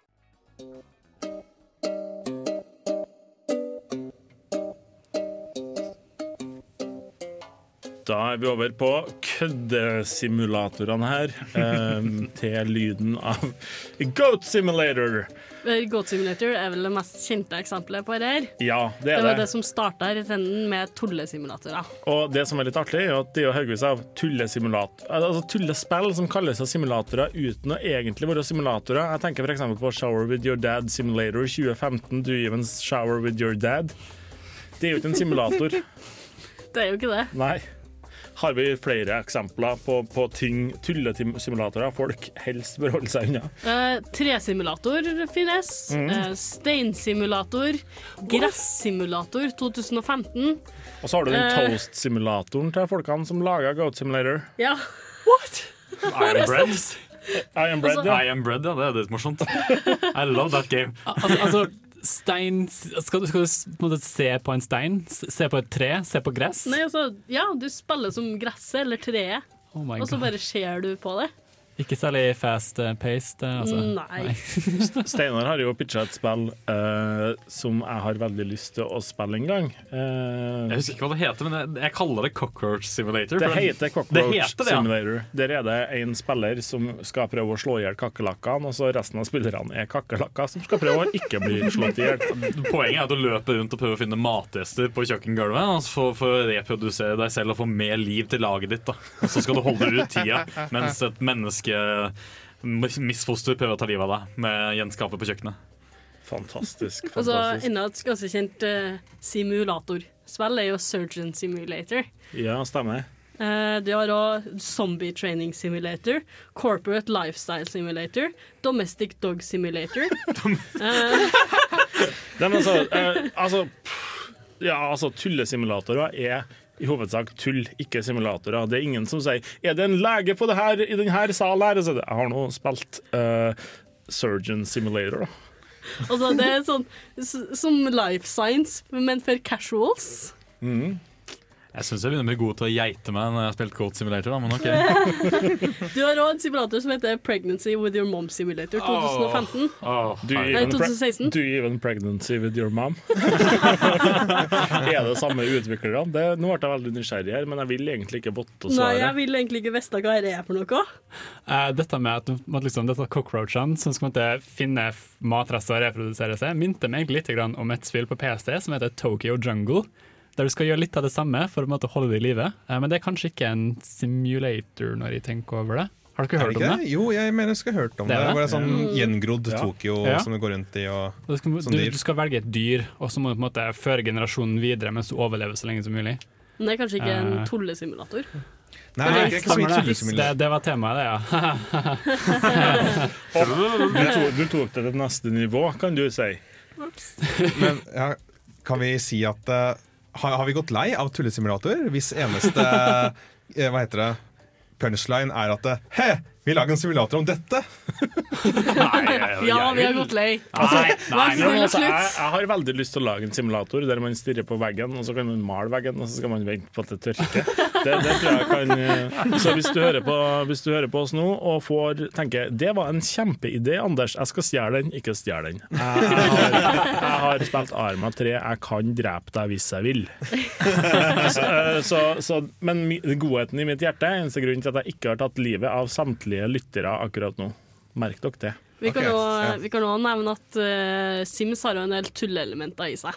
Da er vi over på køddesimulatorene her, eh, til lyden av Goat Simulator. Goat Simulator er vel det mest kjente eksempelet på det her. Ja, det Det er var det. det som starta trenden med tullesimulatorer. Og det som er litt artig, er at det er jo haugvis av Altså tullespill som kaller seg simulatorer uten å egentlig være simulatorer. Jeg tenker f.eks. på Shower with your dad simulator 2015. Do you even shower with your dad? Det er jo ikke en simulator. Det er jo ikke det. Nei. Har vi flere eksempler på, på ting, tullesimulatorer folk helst bør holde seg unna? Eh, tresimulator finnes. Mm. Eh, steinsimulator. Gressimulator 2015. Og så har du den Eh. toast-simulatoren til folkene som lager Goat Simulator. Ja. What? Iron bread. I am bread, Altså- ja. I am bread, ja. Det er litt morsomt. I love that game. Altså, altså stein skal, du- skal du på se på en stein? Se på et tre? Se på gress? Nei, altså, ja, du spiller som gresset eller treet, Oh og så bare ser du på det. Ikke særlig fast uh, paced. eh, Altså. Nei. Steinar har jo pitcha et spill uh, som jeg har veldig lyst til å spille en gang. Uh, Jeg husker ikke hva det heter, men jeg, jeg kaller det Cockroach Simulator. det heter heter det Cockroach heter det, ja. Simulator. Der er det en spiller som skal prøve å slå i hjel kakerlakkene, og så resten av spillerne er kakerlakker som skal prøve å ikke bli slått i hjel. Poenget er at du løper rundt og prøver å finne matgjester på kjøkkengulvet altså for, for å reprodusere deg selv og få mer liv til laget ditt. Da. Og så skal du holde ut tida mens et menneske misfoster prøver å ta livet av deg med gjenskapet på kjøkkenet. Fantastisk. Og så enda et ganske kjent uh, simulatorspill er jo Surgeon Simulator. Ja, stemmer. Uh, du har òg Zombie Training Simulator, Corporate Lifestyle Simulator, Domestic Dog Simulator. uh, Nei, men altså, uh, altså pff, Ja, altså, tullesimulatorer er i hovedsak tull, ikke simulatorer. Det er ingen som sier 'Er det en lege på det her, i denne salen her?' Så er Jeg har nå spilt uh, Surgeon Simulator, da. altså, det er sånn som life science, men for casuals. Jeg syns jeg begynner å bli god til å geite meg når jeg har spilt Goat Simulator, da, men OK. Du har òg en simulator som heter Pregnancy with your mom simulator 2015. Oh, Do you, Nei, 2016. do you even pregnancy with your mom? er det samme utviklerne? Nå ble jeg veldig nysgjerrig her, men jeg vil egentlig ikke votte Nei, jeg vil egentlig ikke vite hva det er for noe. Uh, dette med at, liksom, dette cockroachene som skal finne matrester og reprodusere seg, minte meg egentlig litt grann om et spill på PC som heter Tokyo Jungle. Der du skal gjøre litt av det samme for å holde det i live. Eh, men det er kanskje ikke en simulator når jeg tenker over det. Har dere ikke hørt det om det? det? Jo, jeg mener jeg skal ha hørt om Det det. det? Det er sånn Mm. gjengrodd Ja. Tokyo Ja. som du går rundt i. Og, Og Du skal, du, du skal velge et dyr, og så må du på en måte føre generasjonen videre mens du overlever så lenge som mulig. Men det er kanskje ikke en Eh. tullesimulator. Nei, det ikke så mye Stemmer det. Det, det var temaet, det, ja. Du, tok, du tok det til neste nivå, kan du si. Men ja, kan vi si at eh, har, har vi gått lei av tullesimulator hvis eneste eh, Hva heter det? Punchline er at det, He! Vi lager en simulator om dette. Ja, vi har gått lei. Altså, nei, nei, snill, altså, jeg, jeg har veldig lyst til å lage en simulator der man stirrer på veggen, og så kan man male veggen, og så skal man vente på at det tørker. Det, det tror jeg kan eh, Så hvis du, hører på, hvis du hører på oss nå og får tenke Det var en kjempeidé, Anders. Jeg skal stjele den, ikke stjele den. Jeg, jeg, har, jeg har spilt Arma 3. Jeg kan drepe deg hvis jeg vil. Så, eh, så, så, men godheten i mitt hjerte er eneste grunn til at jeg ikke har tatt livet av samtlige lyttere akkurat nå. Merk dere det. Vi kan òg okay. nevne at uh, Sims har jo en del tulleelementer i seg.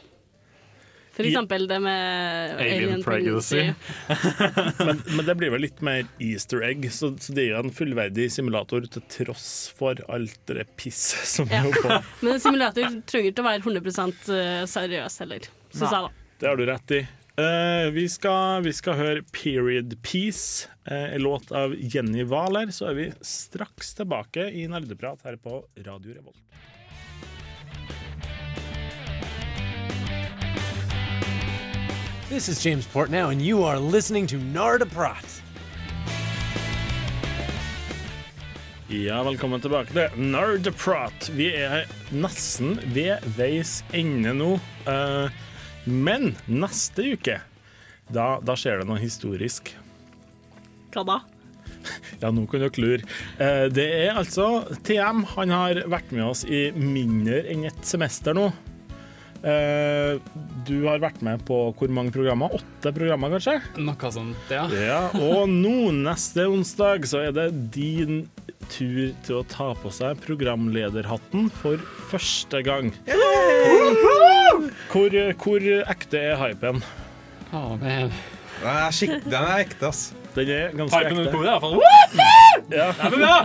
For eksempel det med Alien alien pregnancy. men, men det blir vel litt mer easter egg, så, så det er jo en fullverdig simulator til tross for alt det pisset som Ja. er oppå. Men en simulator trenger ikke å være 100% seriøs heller, syns jeg, da. Det har du rett i. Eh, vi, skal, vi skal høre 'Period Peace', uh, en låt av Jenny Wahler. Så er vi straks tilbake i nerdeprat her på Radio Revolt. This is James Portnow, and you are listening to Nardaprat. Ja, velkommen tilbake til Nardeprat Vi er nesten ved veis ende nå. Eh, men neste uke, da, da skjer det noe historisk. Hva da? Ja, nå kan dere lure. Eh, det er altså TM. Han har vært med oss i mindre enn et semester nå. Eh, du har vært med på hvor mange programmer? Åtte programmer, kanskje? Noe sånt, ja. Ja, og nå, neste onsdag, så er det din tur til å ta på seg programlederhatten for første gang. Hvor, hvor ekte er hypen? Oh, man. Den er, skikk, den er ekte, ass. Den er ganske Hypen ekte. kommer i hvert fall. Ja. Det er bra!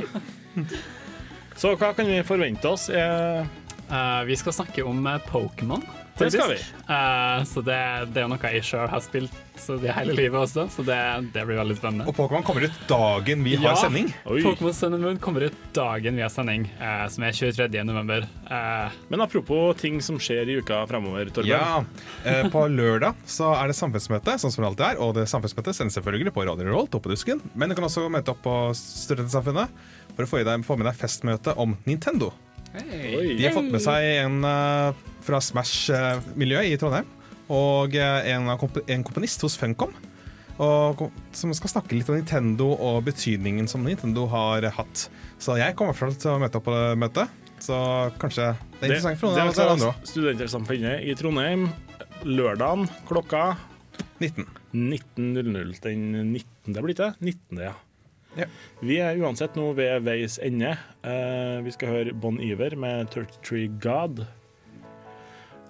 Så hva kan vi forvente oss? Eh, Eh, vi skal snakke om eh, Pokémon. Det skal vi. Uh, så det, det er noe jeg sjøl har spilt så det hele livet også, så det, det blir veldig spennende. Og Pokémon kommer ut dagen vi har sending. Pokémon Sun and Moon kommer ut dagen vi har sending, uh, som er 23. november. Eh, Men apropos ting som skjer i uka fremover, Torbjørn. Ja, eh, På lørdag så er det samfunnsmøte, sånn som det alltid er. Og det samfunnsmøtet sendes selvfølgelig på Radio Revolt oppe på Dusken. Men du kan også møte opp på Studentsamfunnet for å få, i deg, få med deg festmøte om Nintendo. Hey. De har fått med seg en eh, fra Smash-miljøet i Trondheim. Og eh, en, komp en komponist hos Funcom. Og, som skal snakke litt om Nintendo og betydningen som Nintendo har hatt. Så jeg kommer til å møte opp på det møtet. Så kanskje det er interessant for noen av det dere er andre altså òg. Studentsamfunnet i Trondheim lørdagen klokka 19. 19.00. Den 19. blir det? 19. ja. Ja. Vi er uansett nå ved veis ende. Eh, vi skal høre Bon Iver med 33 God.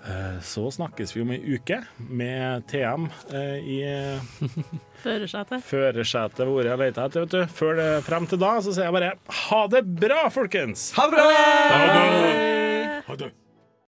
Eh, så snakkes vi om ei uke med TM eh, i Førersetet. førersetet hvor jeg leter etter. Vet du. Før det, frem til da så sier jeg bare ha det bra, folkens! Ha det bra! Ha det. Ha det.